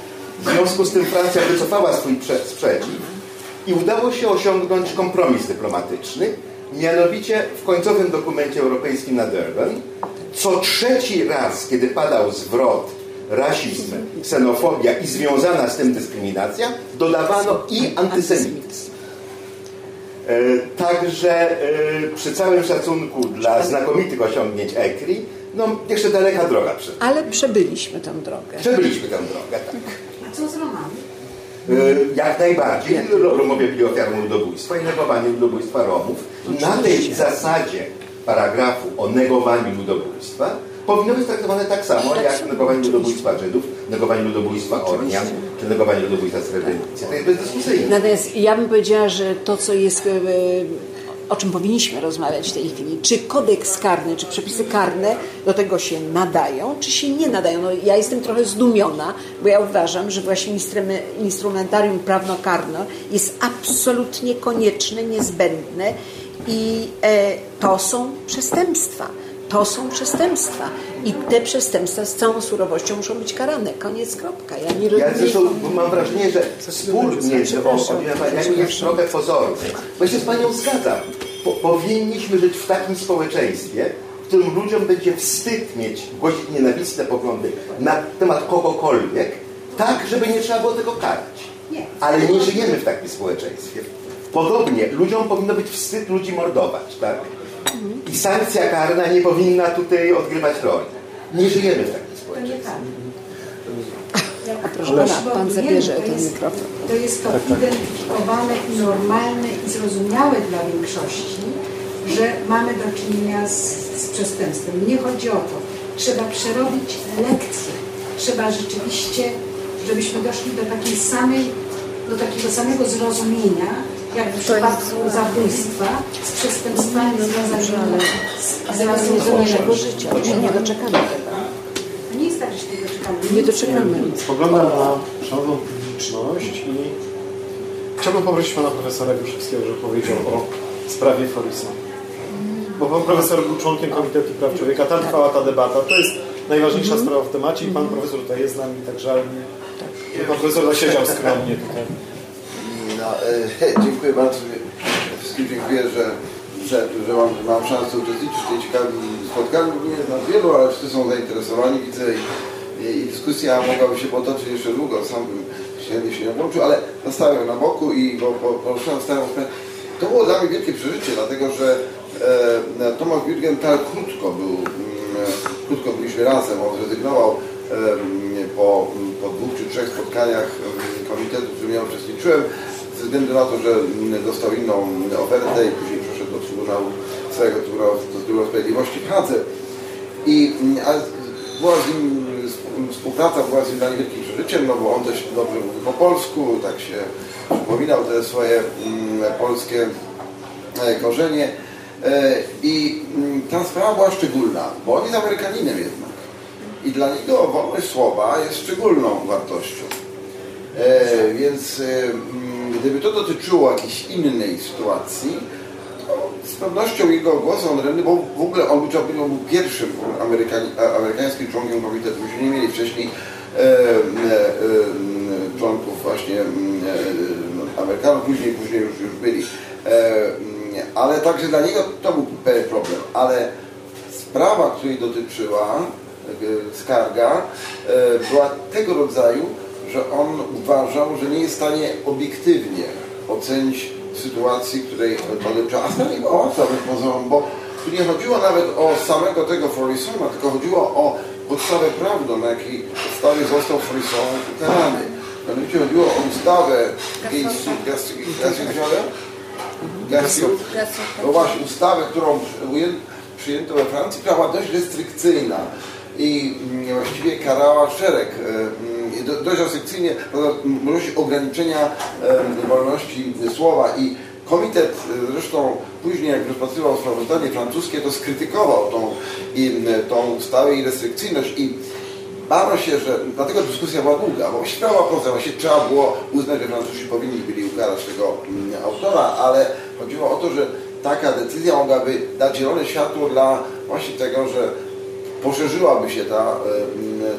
Speaker 4: W związku z tym Francja wycofała swój prze- sprzeciw i udało się osiągnąć kompromis dyplomatyczny. Mianowicie w końcowym dokumencie europejskim na Durban co trzeci raz, kiedy padał zwrot rasizm, ksenofobia i związana z tym dyskryminacja, dodawano i antysemityzm. E, Także e, przy całym szacunku dla znakomitych osiągnięć ECRI, no jeszcze daleka droga przed.
Speaker 3: Ale przebyliśmy tę drogę.
Speaker 4: Przebyliśmy tę drogę, tak.
Speaker 6: A co z Romami?
Speaker 4: E, Jak najbardziej. Romowie byli ofiarą ludobójstwa i negowanie ludobójstwa Romów. Na tej zasadzie paragrafu o negowaniu ludobójstwa powinno być traktowane tak samo jak negowanie ludobójstwa Żydów, negowanie ludobójstwa Ormian, czy negowanie ludobójstwa Srebrenicy. To jest bezdyskusyjne.
Speaker 3: Natomiast ja bym powiedziała, że to, co jest e, o czym powinniśmy rozmawiać w tej chwili, czy kodeks karny, czy przepisy karne do tego się nadają, czy się nie nadają. No, ja jestem trochę zdumiona, bo ja uważam, że właśnie instrumentarium prawno-karne jest absolutnie konieczne, niezbędne i e, to są przestępstwa. To są przestępstwa i te przestępstwa z całą surowością muszą być karane. Koniec, kropka. Ja, nie,
Speaker 4: ja zresztą mam wrażenie, że spór między obywatelami jest trochę pozorny. Bo się z Panią zgadzam. Po, powinniśmy żyć w takim społeczeństwie, w którym ludziom będzie wstyd mieć głosić nienawistne poglądy na temat kogokolwiek, tak, żeby nie trzeba było tego karać. Ale nie żyjemy w takim społeczeństwie. Podobnie ludziom powinno być wstyd ludzi mordować, tak? I sankcja karna nie powinna tutaj odgrywać roli. Nie żyjemy w takim społeczeństwie.
Speaker 3: A proszę pana, pan zabierze ten mikrofon.
Speaker 6: To jest to identyfikowane i normalne i zrozumiałe dla większości, że mamy do czynienia z, z przestępstwem. Nie chodzi o to. Trzeba przerobić lekcje. Trzeba rzeczywiście, żebyśmy doszli do takiej samej, do takiego samego zrozumienia, jak w przypadku zabójstwa z przestępstwami związanymi z
Speaker 3: zrozumianego życia. Się nie doczekamy tego.
Speaker 6: Nie jest tak, że się nie doczekamy.
Speaker 3: Nie doczekamy.
Speaker 2: Spoglądam na szanowną publiczność i chciałbym poprosić pana profesora Gruszewskiego, żeby powiedział o sprawie Forisa. Bo pan profesor był członkiem Komitetu Praw Człowieka, tam trwała ta debata. To jest najważniejsza sprawa w temacie i pan profesor tutaj jest z nami, tak żal mi. Pan profesor zasiedział skromnie tutaj.
Speaker 8: No, e, dziękuję bardzo. Wszystkim dziękuję, że, że, że mam, mam szansę uczestniczyć w tej ciekawym spotkaniu. Nie znam wielu, ale wszyscy są zainteresowani, widzę i, i, i dyskusja mogłaby się potoczyć jeszcze długo. Sam bym się, się nie włączył, ale zostałem na boku i poruszyłem starą sprawę. To było dla mnie wielkie przeżycie, dlatego że e, Tomasz Jürgenthal krótko był, m, krótko byliśmy razem, on zrezygnował e, po, po dwóch czy trzech spotkaniach komitetu, w którym ja uczestniczyłem, ze względu na to, że dostał inną ofertę i później przeszedł do Trybunału całego Trybunału, do Trybunału Sprawiedliwości w Hadze. I a była z nim współpraca była z nim dla mnie wielkim przeżyciem, no bo on też dobrze mówi po polsku, tak się przypominał te swoje mm, polskie korzenie. I ta sprawa była szczególna, bo on jest Amerykaninem jednak. I dla niego wolność słowa jest szczególną wartością. E, więc e, gdyby to dotyczyło jakiejś innej sytuacji, to z pewnością jego głos on bo w ogóle on był, był pierwszym Amerykani, amerykańskim członkiem komitetu. Myśmy nie mieli wcześniej e, e, członków właśnie Amerykanów, później, później już, już byli. ale także dla niego to był pewien problem. Ale sprawa, której dotyczyła skarga, była tego rodzaju, że on uważał, że nie jest w stanie obiektywnie ocenić sytuacji, której dotyczyła. A sprawa nie była łatwa pozorom, bo tu nie chodziło nawet o samego tego Forisona, tylko chodziło o podstawę prawną, na jakiej podstawie został Forison ukarany. Mianowicie chodziło o ustawę Gassiot, no właśnie, ustawę, którą przyjęto we Francji, która była dość restrykcyjna i mm, właściwie karała szereg dość restrykcyjnie możliwości ograniczenia wolności słowa. I komitet zresztą później jak rozpatrywał sprawozdanie francuskie to skrytykował tą, tą ustawę i restrykcyjność. I bano się, że dlatego dyskusja była długa, bo sprawa prosta, właśnie trzeba było uznać, że Francuzi powinni byli ukarać tego autora, ale chodziło o to, że taka decyzja mogłaby dać zielone światło dla właśnie tego, że poszerzyłaby się ta,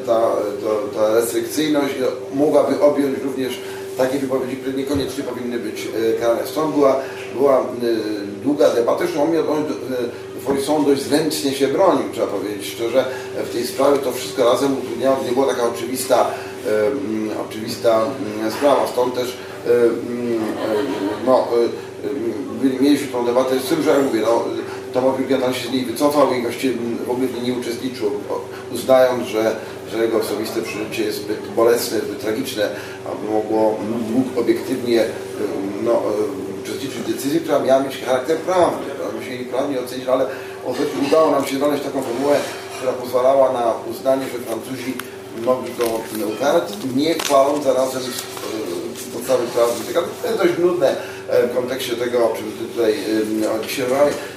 Speaker 8: ta, ta, ta restrykcyjność, mogłaby objąć również takie wypowiedzi, które niekoniecznie powinny być e, karane. Stąd była, była e, długa debata, zresztą on, on Forisson dość zręcznie się bronił, trzeba powiedzieć szczerze, w tej sprawie to wszystko razem utrudniało, nie była taka oczywista, oczywista sprawa, stąd też no, mieliśmy tą debatę z tym, że ja mówię, no, Tomasz Wielkiatan się z niej wycofał i właściwie w ogóle nie uczestniczył, uznając, że, że jego osobiste przeżycie jest zbyt bolesne, zbyt tragiczne, aby mogło, mógł obiektywnie no, uczestniczyć w decyzji, która miała mieć charakter prawny. Myśmy mieli prawnie ocenić, ale udało nam się znaleźć taką formułę, która pozwalała na uznanie, że Francuzi mogli go ukarać, nie chwaląc zarazem podstawy prawnej. To jest dość nudne e, w kontekście tego, o czym tutaj e, dzisiaj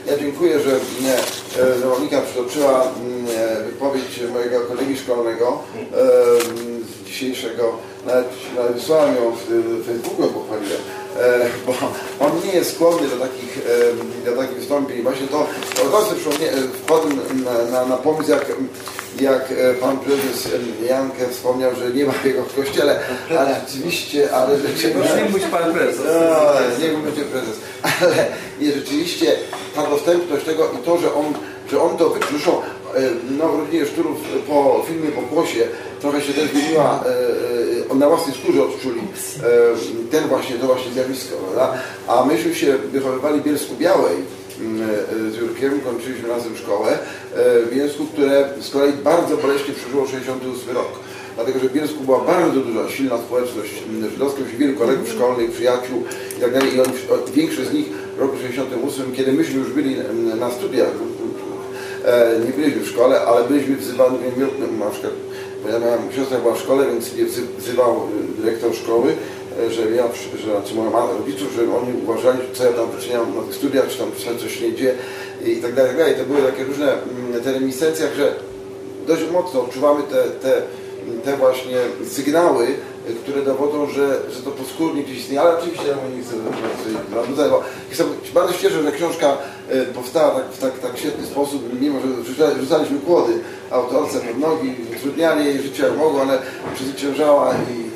Speaker 8: Ja dziękuję, że e, Monika przytoczyła mm, wypowiedź mojego kolegi szkolnego dzisiejszego, nawet, wysłałem ją w Facebooku, pochwaliłem, bo on nie jest skłonny do takich, do takich wystąpień. Właśnie to, to sobie wpadłem na, na, na pomysł, jak jak e, pan prezes Jankę wspomniał, że nie ma jego w kościele, ale rzeczywiście, ale rzeczywiście...
Speaker 1: Nie być pan prezes.
Speaker 8: No, nie będzie prezes, ale nie, rzeczywiście ta dostępność tego i to, że on, że on to wykrzeszą, e, no rodzinie Szturów po filmie po głosie trochę się też zmieniła, e, na własnej skórze odczuli ten właśnie, to właśnie zjawisko, prawda? A myśmy się wychowywali w Bielsku Białej, E, z Jurkiem, kończyliśmy razem szkołę e, w Bielsku, które z kolei bardzo boleśnie przeżyło 68 rok. Dlatego, że w Bielsku była bardzo duża, silna społeczność żydowska, wielu kolegów szkolnych, przyjaciół i tak dalej. I większość z nich w roku 68, kiedy myśmy już byli na studiach, e, nie byliśmy w szkole, ale byliśmy wzywani, na przykład, bo ja miałem siostra była w szkole, więc mnie wzywał dyrektor szkoły że ja, że znaczy moja mama, rodziców, że oni uważali, co ja tam wyczyniam na tych studiach, czy tam coś nie idzie i tak dalej, tak dalej. To były takie różne mm, te reminiscencje, że dość mocno odczuwamy te, te, te właśnie sygnały, które dowodzą, że, że to poskórnie gdzieś istnieje, ale oczywiście ja nie chcę zanudzać, bo bardzo się cieszę, że książka e, powstała tak, w tak, tak świetny sposób, mimo że rzucaliśmy kłody autorce pod nogi, utrudniali jej życie jak mogło, ale przezwyciężała i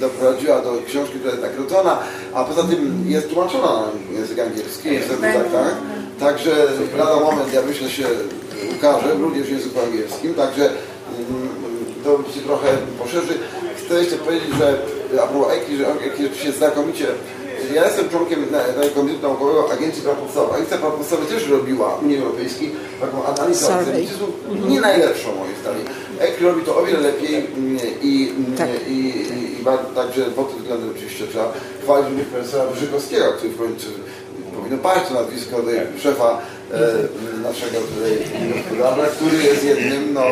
Speaker 8: doprowadziła do książki, która jest nagrodzona, a poza tym jest tłumaczona na język angielski, niestety tak, tak. Także lada moment, ja myślę, się ukaże również w języku angielskim, także mm, to się trochę poszerzy. Chcę jeszcze powiedzieć, że a propos Eki, że Eki się znakomicie ja jestem członkiem Komitetu Naukowego Agencji Praw Podstawowych. Agencja Praw Podstawowych też robiła Unii Europejskiej taką analizę antysemityzmu, nie najlepszą moim zdaniem. EK robi to o wiele lepiej mm, i, mm, tak. i, i, i także pod tym względem oczywiście trzeba chwalić również profesora Wyżykowskiego, który w końcu powinno paść to nazwisko tutaj szefa e, naszego tutaj gospodarza, który jest jednym no,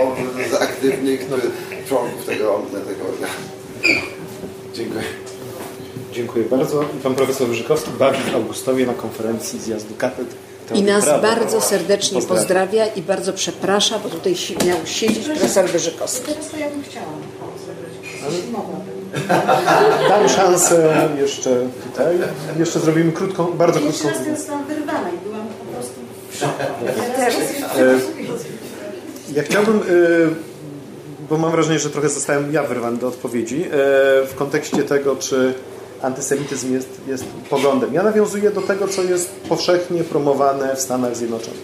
Speaker 8: z aktywnych członków tego, tego organu. Dziękuję.
Speaker 2: Dziękuję bardzo. Pan profesor Wyżykowski bawi w Augustowie na konferencji zjazdu katedr.
Speaker 3: I nas prawa. bardzo serdecznie pozdrawia. pozdrawia. i bardzo przeprasza, bo tutaj miał siedzieć profesor Wyżykowski.
Speaker 6: Teraz to ja bym chciała
Speaker 2: Dam szansę jeszcze tutaj. Jeszcze zrobimy krótką, bardzo krótką.
Speaker 6: Jeszcze raz zostałam wyrwana i byłam po prostu w szoku.
Speaker 2: Ja chciałbym e, bo mam wrażenie, że trochę zostałem ja wyrwany do odpowiedzi e, w kontekście tego, czy antysemityzm jest, jest poglądem. Ja nawiązuję do tego, co jest powszechnie promowane w Stanach Zjednoczonych.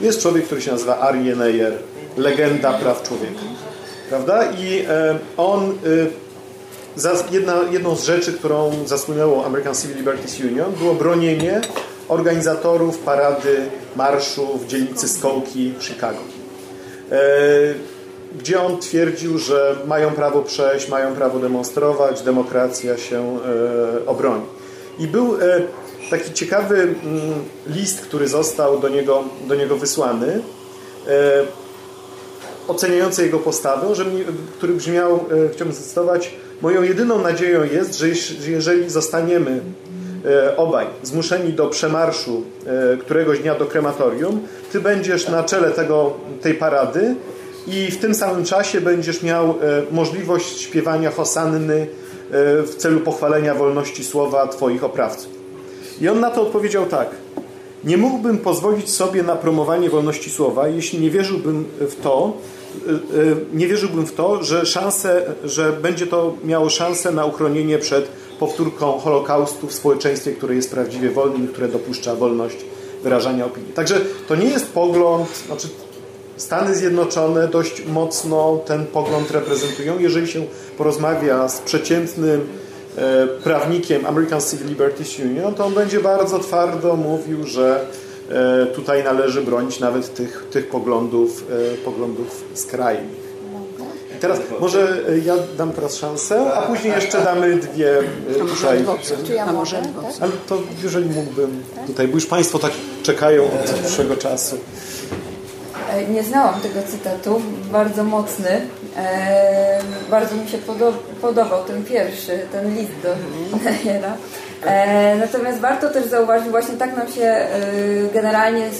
Speaker 2: Jest człowiek, który się nazywa Arie Neyer, legenda praw człowieka. Prawda? I e, on... E, jedna, jedną z rzeczy, którą zasłynęło American Civil Liberties Union, było bronienie organizatorów parady marszu w dzielnicy Skołki w Chicago. Gdzie on twierdził, że mają prawo przejść, mają prawo demonstrować, demokracja się e, obroni. I był e, taki ciekawy mm, list, który został do niego, do niego wysłany, e, oceniający jego postawę, że, który brzmiał, chciałbym zacytować, moją jedyną nadzieją jest, że jeżeli zostaniemy obaj zmuszeni do przemarszu któregoś dnia do krematorium, ty będziesz na czele tego, tej parady i w tym samym czasie będziesz miał e, możliwość śpiewania hosanny e, w celu pochwalenia wolności słowa Twoich oprawców. I on na to odpowiedział tak. Nie mógłbym pozwolić sobie na promowanie wolności słowa, jeśli nie wierzyłbym w to, e, nie wierzyłbym w to, że, szanse, że będzie to miało szansę na uchronienie przed powtórką Holokaustu w społeczeństwie, które jest prawdziwie wolnym, które dopuszcza wolność wyrażania opinii. Także to nie jest pogląd, znaczy Stany Zjednoczone dość mocno ten pogląd reprezentują. Jeżeli się porozmawia z przeciętnym e, prawnikiem American Civil Liberties Union, to on będzie bardzo twardo mówił, że e, tutaj należy bronić nawet tych, tych poglądów, e, poglądów skrajnych. I teraz może ja dam teraz szansę, a później jeszcze damy dwie tutaj.
Speaker 3: A może
Speaker 2: Ale to jeżeli mógłbym tutaj, bo już Państwo tak czekają od dłuższego czasu.
Speaker 5: E, nie znałam tego cytatu, bardzo mocny. E, bardzo mi się podobał ten pierwszy, ten list do Neyera. E, natomiast warto też zauważyć, właśnie tak nam się e, generalnie e,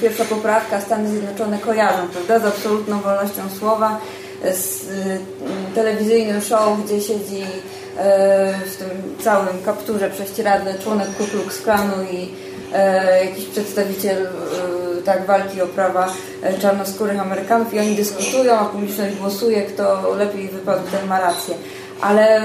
Speaker 5: pierwsza poprawka Stany Zjednoczone kojarzą, prawda, z absolutną wolnością słowa, z e, telewizyjnym show, gdzie siedzi w tym całym kapturze prześcieradle członek Ku Klux Klanu i jakiś przedstawiciel e, tak walki o prawa e, czarnoskórych Amerykanów i oni dyskutują, a publiczność głosuje, kto lepiej wypadł, ten ma rację. Ale e,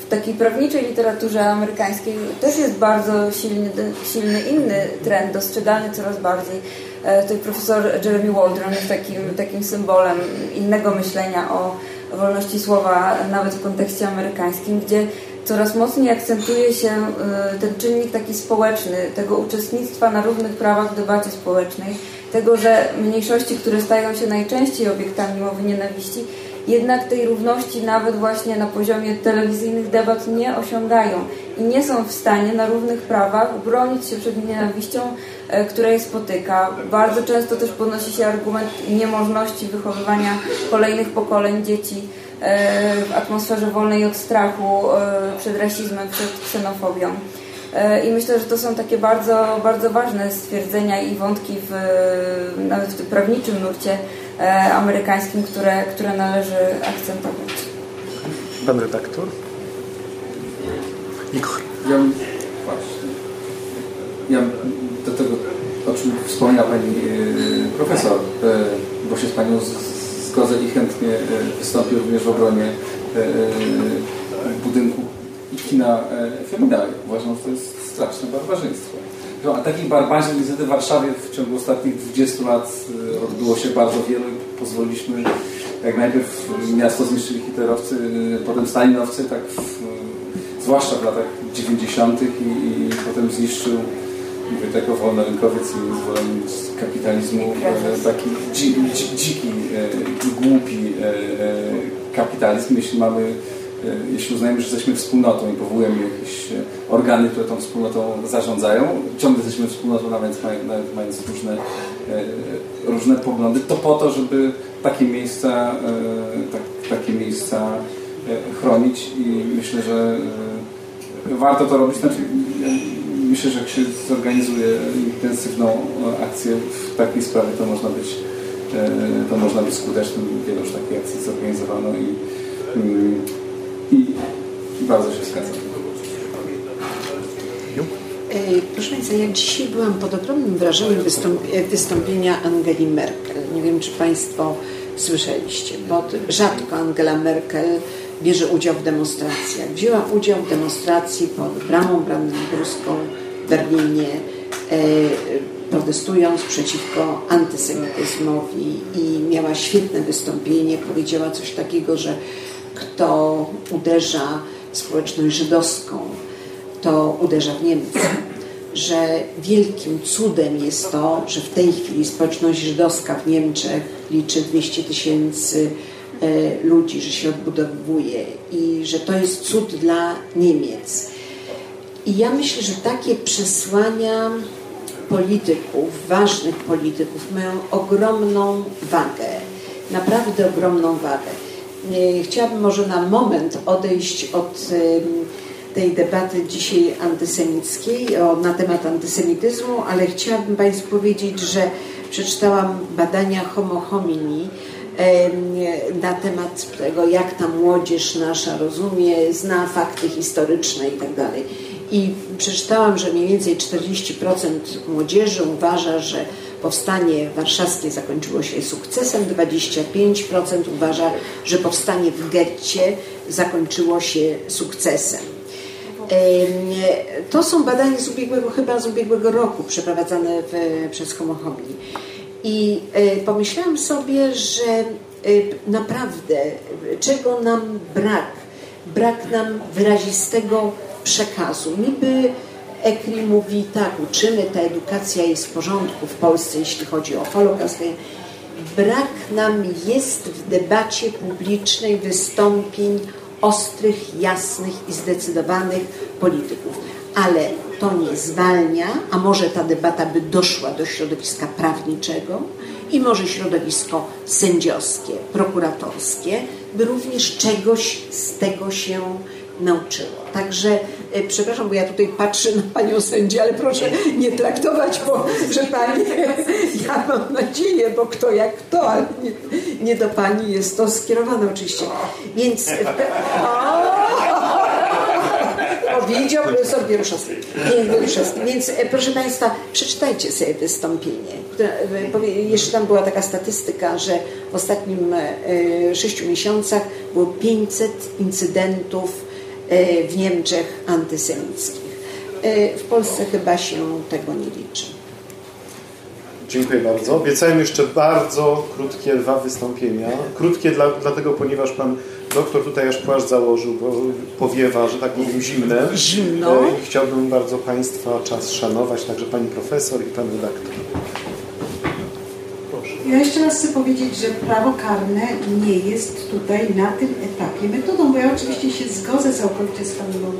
Speaker 5: w takiej prawniczej literaturze amerykańskiej też jest bardzo silny, silny inny trend, dostrzegalny coraz bardziej. E, Tutaj profesor Jeremy Waldron jest takim, takim symbolem innego myślenia o wolności słowa, nawet w kontekście amerykańskim, gdzie coraz mocniej akcentuje się e, ten czynnik taki społeczny, tego uczestnictwa na równych prawach w debacie społecznej, tego, że mniejszości, które stają się najczęściej obiektami mowy nienawiści, jednak tej równości nawet właśnie na poziomie telewizyjnych debat nie osiągają i nie są w stanie na równych prawach bronić się przed nienawiścią, e, która je spotyka. Bardzo często też podnosi się argument niemożności wychowywania kolejnych pokoleń dzieci w atmosferze wolnej od strachu e, przed rasizmem, przed ksenofobią. E, I myślę, że to są takie bardzo, bardzo ważne stwierdzenia i wątki w, nawet w tym prawniczym nurcie e, amerykańskim, które, które należy akcentować.
Speaker 2: Pan redaktor? Igor.
Speaker 1: Ja właśnie. Ja do tego, o czym wspomniała Pani e, profesor, e, bo się z Panią z- zgodzę i chętnie e, wystąpię również w obronie e, e, budynku i kina Femina. Uważam, że to jest straszne barbarzyństwo. No, a takich barbarzyn niestety w Warszawie w ciągu ostatnich 20 lat odbyło się bardzo wiele. Pozwoliliśmy, jak najpierw miasto zniszczyli hitlerowcy, potem stalinowcy, tak w, zwłaszcza w latach 90. I, i potem zniszczył, mówię jako wolnorynkowiec i zwolennik kapitalizmu, e, taki dzi, dzi, dziki e, i głupi e, kapitalizm, jeśli mamy jeśli uznajemy, że jesteśmy wspólnotą i powołujemy jakieś organy, które tą wspólnotą zarządzają, ciągle jesteśmy wspólnotą, nawet mając, różne, różne poglądy, to po to, żeby takie miejsca, tak, takie miejsca chronić. I myślę, że warto to robić. Znaczy, myślę, że jak się zorganizuje intensywną e, akcję w takiej sprawie, to można być, e, to można być skutecznym. Wiele już takich akcji zorganizowano i, mm, i, i bardzo się zgadzam.
Speaker 3: E, Proszę Państwa, ja dzisiaj byłam pod ogromnym wrażeniem wystąp wystąpienia Angeli Merkel. Nie wiem, czy Państwo słyszeliście, bo rzadko Angela Merkel bierze udział w demonstracjach. Wzięła udział w demonstracji pod bramą brandenburską Berlinie, e, protestując przeciwko antysemityzmowi i miała świetne wystąpienie. Powiedziała coś takiego, że kto uderza społeczność żydowską, to uderza w Niemcy. Że wielkim cudem jest to, że w tej chwili społeczność żydowska w Niemczech liczy 200 tysięcy e, ludzi, że się odbudowuje i że to jest cud dla Niemiec. I ja myślę, że takie przesłania polityków, ważnych polityków mają ogromną wagę, naprawdę ogromną wagę. Nie, Chciałabym może na moment odejść od tej debaty dzisiaj antysemickiej na temat antysemityzmu, ale chciałabym Państwu powiedzieć, że przeczytałam badania Homo homini na temat tego, jak ta młodzież nasza rozumie, zna fakty historyczne i tak. I przeczytałam, że mniej więcej 40% młodzieży uważa, że powstanie warszawskie zakończyło się sukcesem, 25% uważa, że powstanie w getcie zakończyło się sukcesem. Em, To są badania z ubiegłego, chyba z ubiegłego roku przeprowadzane w, przez Homo Homini. I e, pomyślałam sobie, że e, naprawdę czego nam brak? Brak nam wyrazistego przekazu. Niby Ekri mówi tak, uczymy, ta edukacja jest w porządku w Polsce, jeśli chodzi o Holokaust. Brak nam jest w debacie publicznej wystąpień ostrych, jasnych i zdecydowanych polityków. Ale to nie zwalnia, a może ta debata by doszła do środowiska prawniczego i może środowisko sędziowskie, prokuratorskie, by również czegoś z tego się nauczyło. Także E, przepraszam, bo ja tutaj patrzę na panią sędzię, ale proszę nie traktować, bo że pani, ja mam nadzieję, bo kto jak kto, ale nie, nie do pani jest to skierowane oczywiście. Więc. O, widział profesor Wieruszowski. Więc e, proszę Państwa, przeczytajcie sobie wystąpienie. Które, jeszcze tam była taka statystyka, że w ostatnim e, sześciu miesiącach było 500 incydentów e, w Niemczech antysemickich. W Polsce chyba się tego nie liczy.
Speaker 2: Dziękuję bardzo. Obiecałem jeszcze bardzo krótkie dwa wystąpienia. Krótkie dla, dlatego, ponieważ Pan doktor tutaj aż płaszcz założył, bo powiewa, że tak powiem, zimne.
Speaker 3: Zimno.
Speaker 2: E, I chciałbym bardzo Państwa czas szanować, także Pani Profesor i Pan Redaktor.
Speaker 6: Ja jeszcze raz chcę powiedzieć, że prawo karne nie jest tutaj na tym etapie metodą, bo ja oczywiście się zgodzę całkowicie z Panem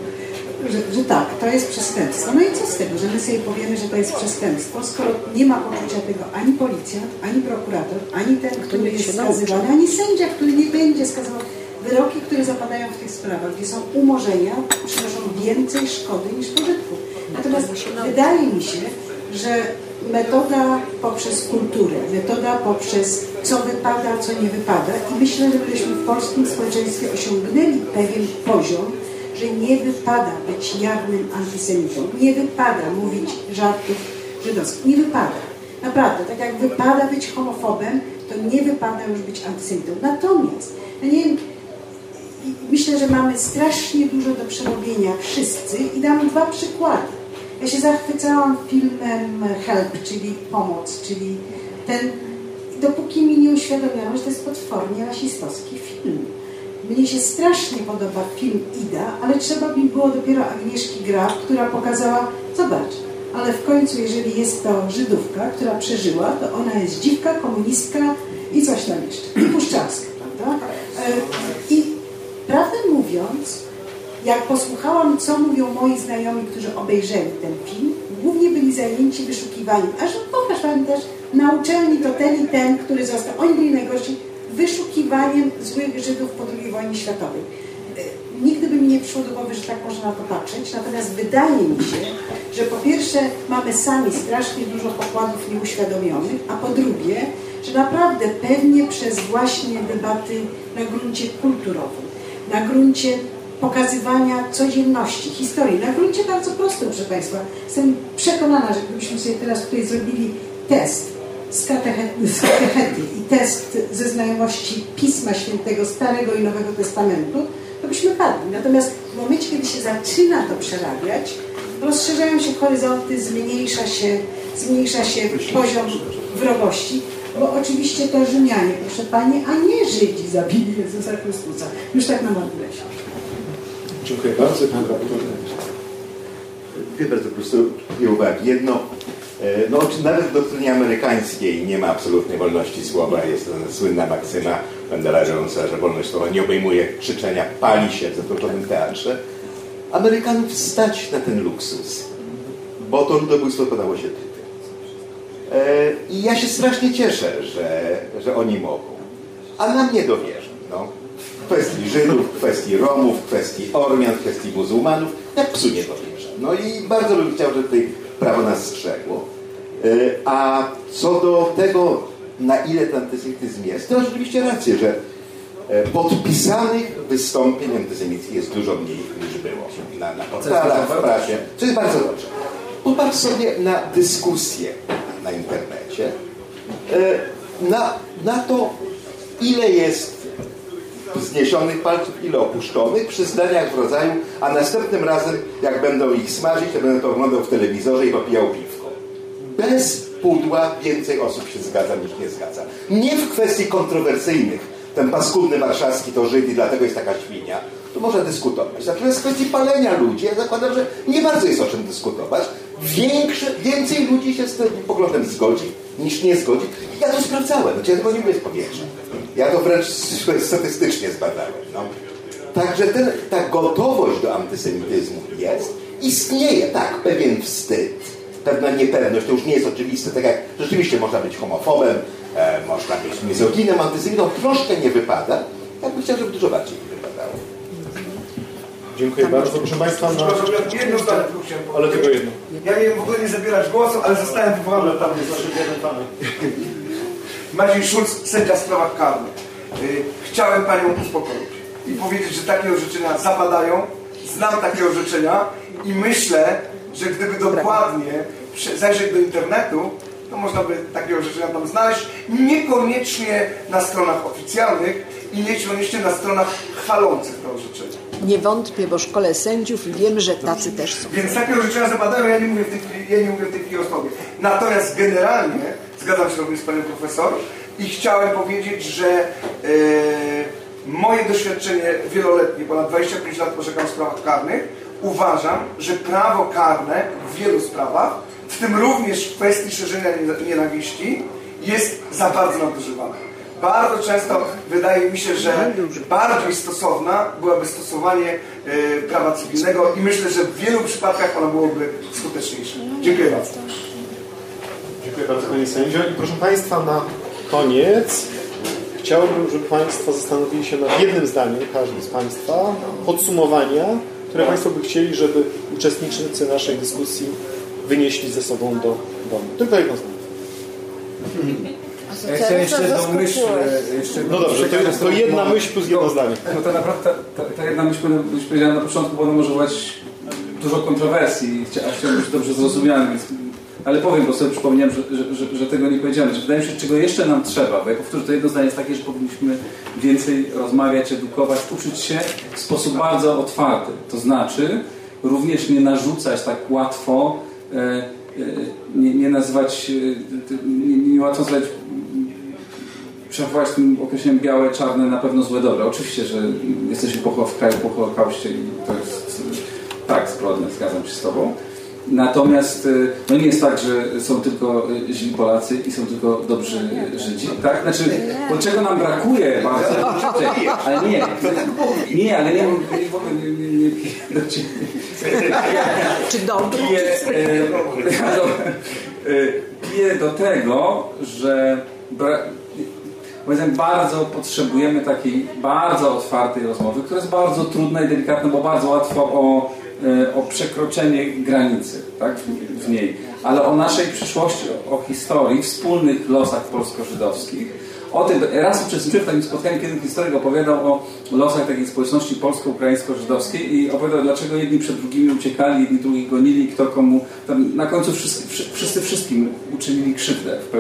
Speaker 6: że, że, tak, to jest przestępstwo. No i co z tego, że my sobie powiemy, że to jest przestępstwo, skoro nie ma poczucia tego ani policjant, ani prokurator, ani ten, który jest skazywany, ani sędzia, który nie będzie skazywał. Wyroki, które zapadają w tych sprawach, gdzie są umorzenia, przynoszą więcej szkody niż pożytku. Natomiast wydaje mi się, że metoda poprzez kulturę, metoda poprzez co wypada, co nie wypada i myślę, że gdybyśmy w polskim społeczeństwie osiągnęli pewien poziom, że nie wypada być jawnym antysemitą, nie wypada mówić żartów żydowskich, nie wypada. Naprawdę, tak jak wypada być homofobem, to nie wypada już być antysemitą. Natomiast, ja nie wiem, myślę, że mamy strasznie dużo do przerobienia wszyscy i dam dwa przykłady. Ja się zachwycałam filmem Help, czyli pomoc, czyli ten, dopóki mi nie uświadomiono, że to jest potwornie rasistowski film. Mnie się strasznie podoba film Ida, ale trzeba mi było dopiero Agnieszki Graf, która pokazała, zobacz, ale w końcu, jeżeli jest to Żydówka, która przeżyła, to ona jest dziwka, komunistka i coś tam jeszcze, i puszczarska, prawda? E, I prawdę mówiąc, jak posłuchałam, co mówią moi znajomi, którzy obejrzeli ten film, głównie byli zajęci wyszukiwaniem. Aż pokaż Pani też, na uczelni to ten i ten, który został, oni byli najgorsi, wyszukiwaniem złych Żydów po II wojnie światowej. E, nigdy by mi nie przyszło do głowy, że tak można na to patrzeć, natomiast wydaje mi się, że po pierwsze mamy sami strasznie dużo pokładów nieuświadomionych, a po drugie, że naprawdę pewnie przez właśnie debaty na gruncie kulturowym, na gruncie pokazywania codzienności, historii, na gruncie bardzo prostym, proszę Państwa. Jestem przekonana, że gdybyśmy sobie teraz tutaj zrobili test z katechety, i test ze znajomości Pisma Świętego Starego i Nowego Testamentu, to byśmy padli. Natomiast w momencie, kiedy się zaczyna to przerabiać, rozszerzają się horyzonty, zmniejsza się, zmniejsza się poziom wrogości, bo oczywiście to Rzymianie, proszę Pani, a nie Żydzi zabili Jezusa Chrystusa. Już tak na marginesie.
Speaker 2: Dziękuję bardzo. Pan
Speaker 4: Dwie bardzo proste uwagi. Jedno, E, no, nawet w doktrynie amerykańskiej nie ma absolutnej wolności słowa. Jest to słynna maksyma Wendela Jonesa, że wolność słowa nie obejmuje krzyczenia, pali się w zatłoczonym teatrze. Amerykanów stać na ten luksus, bo to ludobójstwo podało się tutaj. E, I ja się strasznie cieszę, że, że oni mogą. A nam nie dowierzą. Kwestii Żydów, kwestii Romów, kwestii Ormian, kwestii muzułmanów, jak psu nie dowierzę. No i bardzo bym chciał, żeby tutaj prawo nas strzegło. E, a co do tego, na ile ten antysemityzm jest, to oczywiście rację, że e, podpisanych wystąpień antysemickich jest dużo mniej niż było na, na portalach, w prasie, co jest bardzo dobrze. Popatrz sobie na dyskusję na internecie, e, na, na to, ile jest zniesionych palców, ile opuszczonych, przy zdaniach w rodzaju, a następnym razem, jak będą ich smażyć, to będę to oglądał w telewizorze i popijał piwko. Bez pudła więcej osób się zgadza niż nie zgadza. Nie w kwestii kontrowersyjnych. Ten paskudny warszawski to Żyd i dlatego jest taka świnia. Tu można dyskutować. Natomiast w kwestii palenia ludzi, ja zakładam, że nie bardzo jest o czym dyskutować. Większe, więcej ludzi się z tym poglądem zgodzi niż nie zgodzi. Ja to sprawdzałem, znaczy ja tego nie mówię z powietrza. Ja to wręcz statystycznie zbadałem. No. Także ten, ta gotowość do antysemityzmu jest, istnieje, tak, pewien wstyd, pewna niepewność, to już nie jest oczywiste, tak jak rzeczywiście można być homofobem, e, można być mizoginem, antysemitą, troszkę nie wypada, ja bym chciał, żeby dużo bardziej nie wypadało.
Speaker 2: Dziękuję bardzo. Proszę Państwa, na...
Speaker 9: Jedno zdanie tylko chciałem powiedzieć.
Speaker 2: ale tylko jedno.
Speaker 9: Ja nie w ogóle nie zabierać głosu, ale zostałem wywołany tam.
Speaker 2: Tam jest nasze diamentami.
Speaker 9: Maciej Szulc, sędzia w sprawach karnych. Y, Chciałem Panią uspokoić i powiedzieć, że takie orzeczenia zapadają. Znam takie orzeczenia i myślę, że gdyby dokładnie zajrzeć do internetu, to można by takie orzeczenia tam znaleźć. Niekoniecznie na stronach oficjalnych i niekoniecznie na stronach chwalących te orzeczenia.
Speaker 3: Nie wątpię, bo w szkole sędziów i wiem, że tacy też są.
Speaker 9: Więc takie orzeczenia zapadają, ja nie mówię w tej chwili, ja nie mówię w tej chwili o sobie. Natomiast generalnie zgadzam się również z panią profesor i chciałem powiedzieć, że e, moje doświadczenie wieloletnie, ponad 25 lat orzekam w sprawach karnych, uważam, że prawo karne w wielu sprawach, w tym również w kwestii szerzenia nie- nienawiści, jest za bardzo nadużywane. Bardzo często wydaje mi się, że bardziej stosowna byłaby stosowanie e, prawa cywilnego i myślę, że w wielu przypadkach ono byłoby skuteczniejsze. Dziękuję bardzo.
Speaker 2: Dziękuję bardzo Panie Sędzio. I proszę Państwa, na koniec chciałbym, żeby Państwo zastanowili się nad jednym zdaniem, każdy z Państwa, podsumowania, które Państwo by chcieli, żeby uczestnicy naszej dyskusji wynieśli ze sobą do domu. Tylko jedno zdanie.
Speaker 1: Ja chcę jeszcze jedną myśl. Jeszcze
Speaker 2: No dobrze, to, to jedna myśl plus jedno zdanie.
Speaker 1: No to naprawdę ta, ta, jedna myśl być powiedziana na początku, bo ona może wywołać dużo kontrowersji i chciałbym być dobrze zrozumiany, więc, ale powiem, bo sobie przypomniałem, że, że, że, że tego nie powiedziałem. Że wydaje mi się, czego jeszcze nam trzeba, bo ja powtórzę, to jedno zdanie jest takie, że powinniśmy więcej rozmawiać, edukować, uczyć się w sposób bardzo otwarty. To znaczy również nie narzucać tak łatwo, e, e, nie, nie nazywać, e, nie, nie łatwo nazwać przechowywać tym określeniem białe, czarne, na pewno złe, dobre. Oczywiście, że jesteśmy w kraju po Holokauście i to jest tak, zbrodnia, zgadzam się z Tobą. Natomiast y, no nie jest tak, że są tylko y, źli Polacy i są tylko dobrzy y, Żydzi, tak? Znaczy, bo czego nam brakuje bardzo, ale nie, nie, ale nie, nie, nie, nie, nie.
Speaker 3: Czy dobry?
Speaker 1: piję, e, do, e, piję do tego, że powiedzmy, bardzo potrzebujemy takiej bardzo otwartej rozmowy, która jest bardzo trudna i delikatna, bo bardzo łatwo o, o przekroczenie granicy tak, w, niej. Ale o naszej przyszłości, o, historii, wspólnych losach polsko-żydowskich. O tym, raz uczestniczyłem w takim spotkaniu, kiedy historyk opowiadał o losach takiej społeczności polsko-ukraińsko-żydowskiej i opowiadał, dlaczego jedni przed drugimi uciekali, jedni drugich gonili, kto komu... Tam na końcu wszyscy, wszy- wszyscy wszystkim uczynili krzywdę w,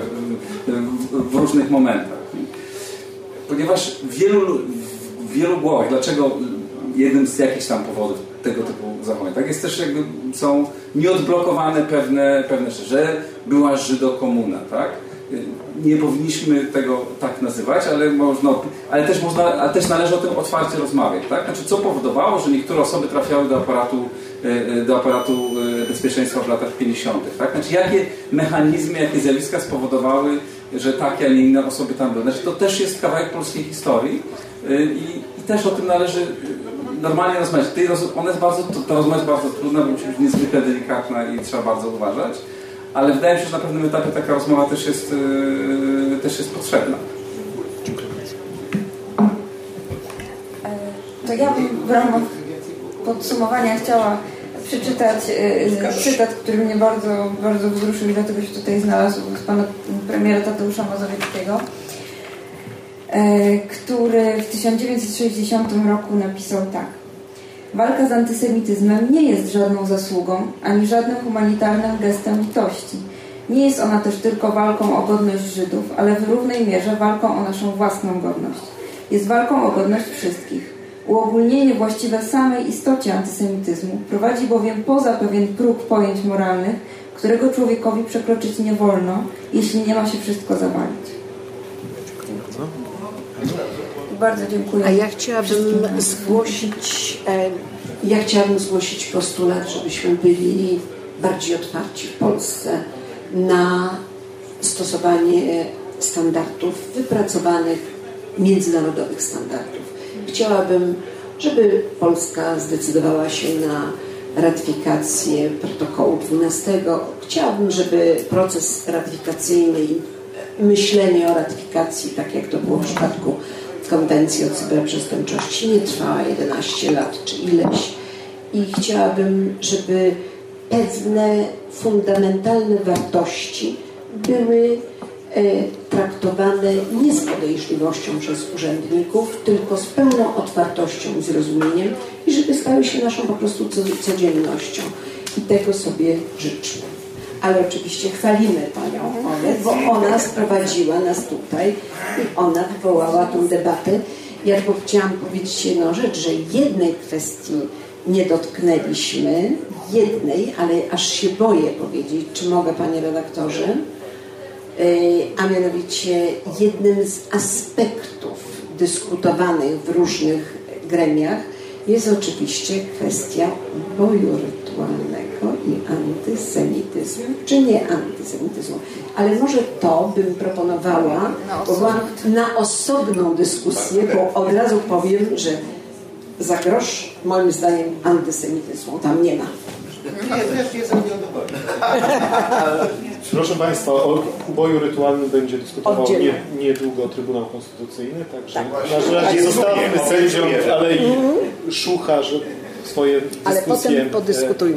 Speaker 1: w, w różnych momentach. Ponieważ wielu, w wielu głowach, dlaczego jednym z jakichś tam powodów tego typu zachowań, tak jest też jakby są nieodblokowane pewne, pewne rzeczy, że była Żydokomuna, tak? Nie powinniśmy tego tak nazywać, ale można, ale też można, ale też należy o tym otwarcie rozmawiać, tak? Znaczy, co powodowało, że niektóre osoby trafiały do aparatu, e, e, do aparatu e, bezpieczeństwa w latach 50., tak? Znaczy, jakie mechanizmy, jakie zjawiska spowodowały, że takie, a nie inne osoby tam były. Znaczy, to też jest kawałek polskiej historii i, i też o tym należy normalnie rozmawiać. Tej roz, ona jest bardzo, ta rozmowa jest bardzo trudna, bo musi być niezwykle delikatna i trzeba bardzo uważać, ale wydaje mi się, że na pewnym etapie taka rozmowa też jest, y, też jest potrzebna.
Speaker 5: To ja bym w ramach podsumowania chciała przeczytać e, cytat, który mnie bardzo, bardzo wzruszył i dlatego się tutaj znalazł z pana premiera Tadeusza Mazowieckiego, e, który w 1960 roku napisał tak. Walka z antysemityzmem nie jest żadną zasługą, ani żadnym humanitarnym gestem litości. Nie jest ona też tylko walką o godność Żydów, ale w równej mierze walką o naszą własną godność. Jest walką o godność wszystkich. Uogólnienie właściwe samej istocie antysemityzmu prowadzi bowiem poza pewien próg pojęć moralnych, którego człowiekowi przekroczyć nie wolno, jeśli nie ma się wszystko zawalić. Bardzo dziękuję.
Speaker 3: A ja chciałabym zgłosić, e, ja chciałabym zgłosić postulat, żebyśmy byli bardziej otwarci w Polsce na stosowanie standardów wypracowanych, międzynarodowych standardów. Chciałabym, żeby Polska zdecydowała się na ratyfikację protokołu 12. Chciałabym, żeby proces ratyfikacyjny i myślenie o ratyfikacji, tak jak to było w przypadku konwencji o cyberprzestępczości, nie trwała 11 lat czy ileś. i chciałabym, żeby pewne fundamentalne wartości były e, traktowane nie z podejrzliwością przez urzędników, tylko z pełną otwartością i zrozumieniem i żeby stały się naszą po prostu codziennością. I tego sobie życzmy. Ale oczywiście chwalimy Panią Olę, bo ona sprowadziła nas tutaj i ona wywołała tą debatę. Ja tylko chciałam powiedzieć jedną rzecz, że jednej kwestii nie dotknęliśmy, jednej, ale aż się boję powiedzieć, czy mogę Panie Redaktorze, a mianowicie jednym z aspektów dyskutowanych w różnych gremiach jest oczywiście kwestia boju rytualnego i antysemityzmu, czy nie antysemityzmu. Ale może to bym proponowała na osobną dyskusję, bo od razu powiem, że za grosz moim zdaniem antysemityzmu tam nie ma.
Speaker 2: Proszę Państwa, o uboju rytualnym będzie dyskutował nie, niedługo Trybunał Konstytucyjny, także tak. na razie zostawmy sędziom, ale i Szucha, że swoje dyskusje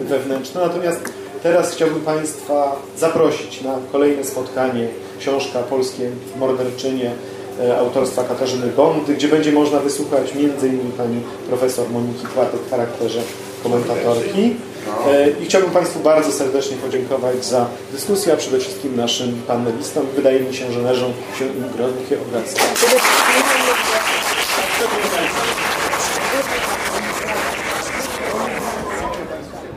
Speaker 2: wewnętrzne. Natomiast teraz chciałbym Państwa zaprosić na kolejne spotkanie książka Polskie Morderczynie autorstwa Katarzyny Bondy, gdzie będzie można wysłuchać m.in. pani profesor Moniki Kłatek w charakterze komentatorki. I chciałbym Państwu bardzo serdecznie podziękować za dyskusję, a przede wszystkim naszym panelistom. Wydaje mi się, że należą się im gromkie obracania.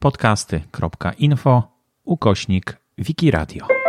Speaker 10: podcasty.info ukośnik Wikiradio.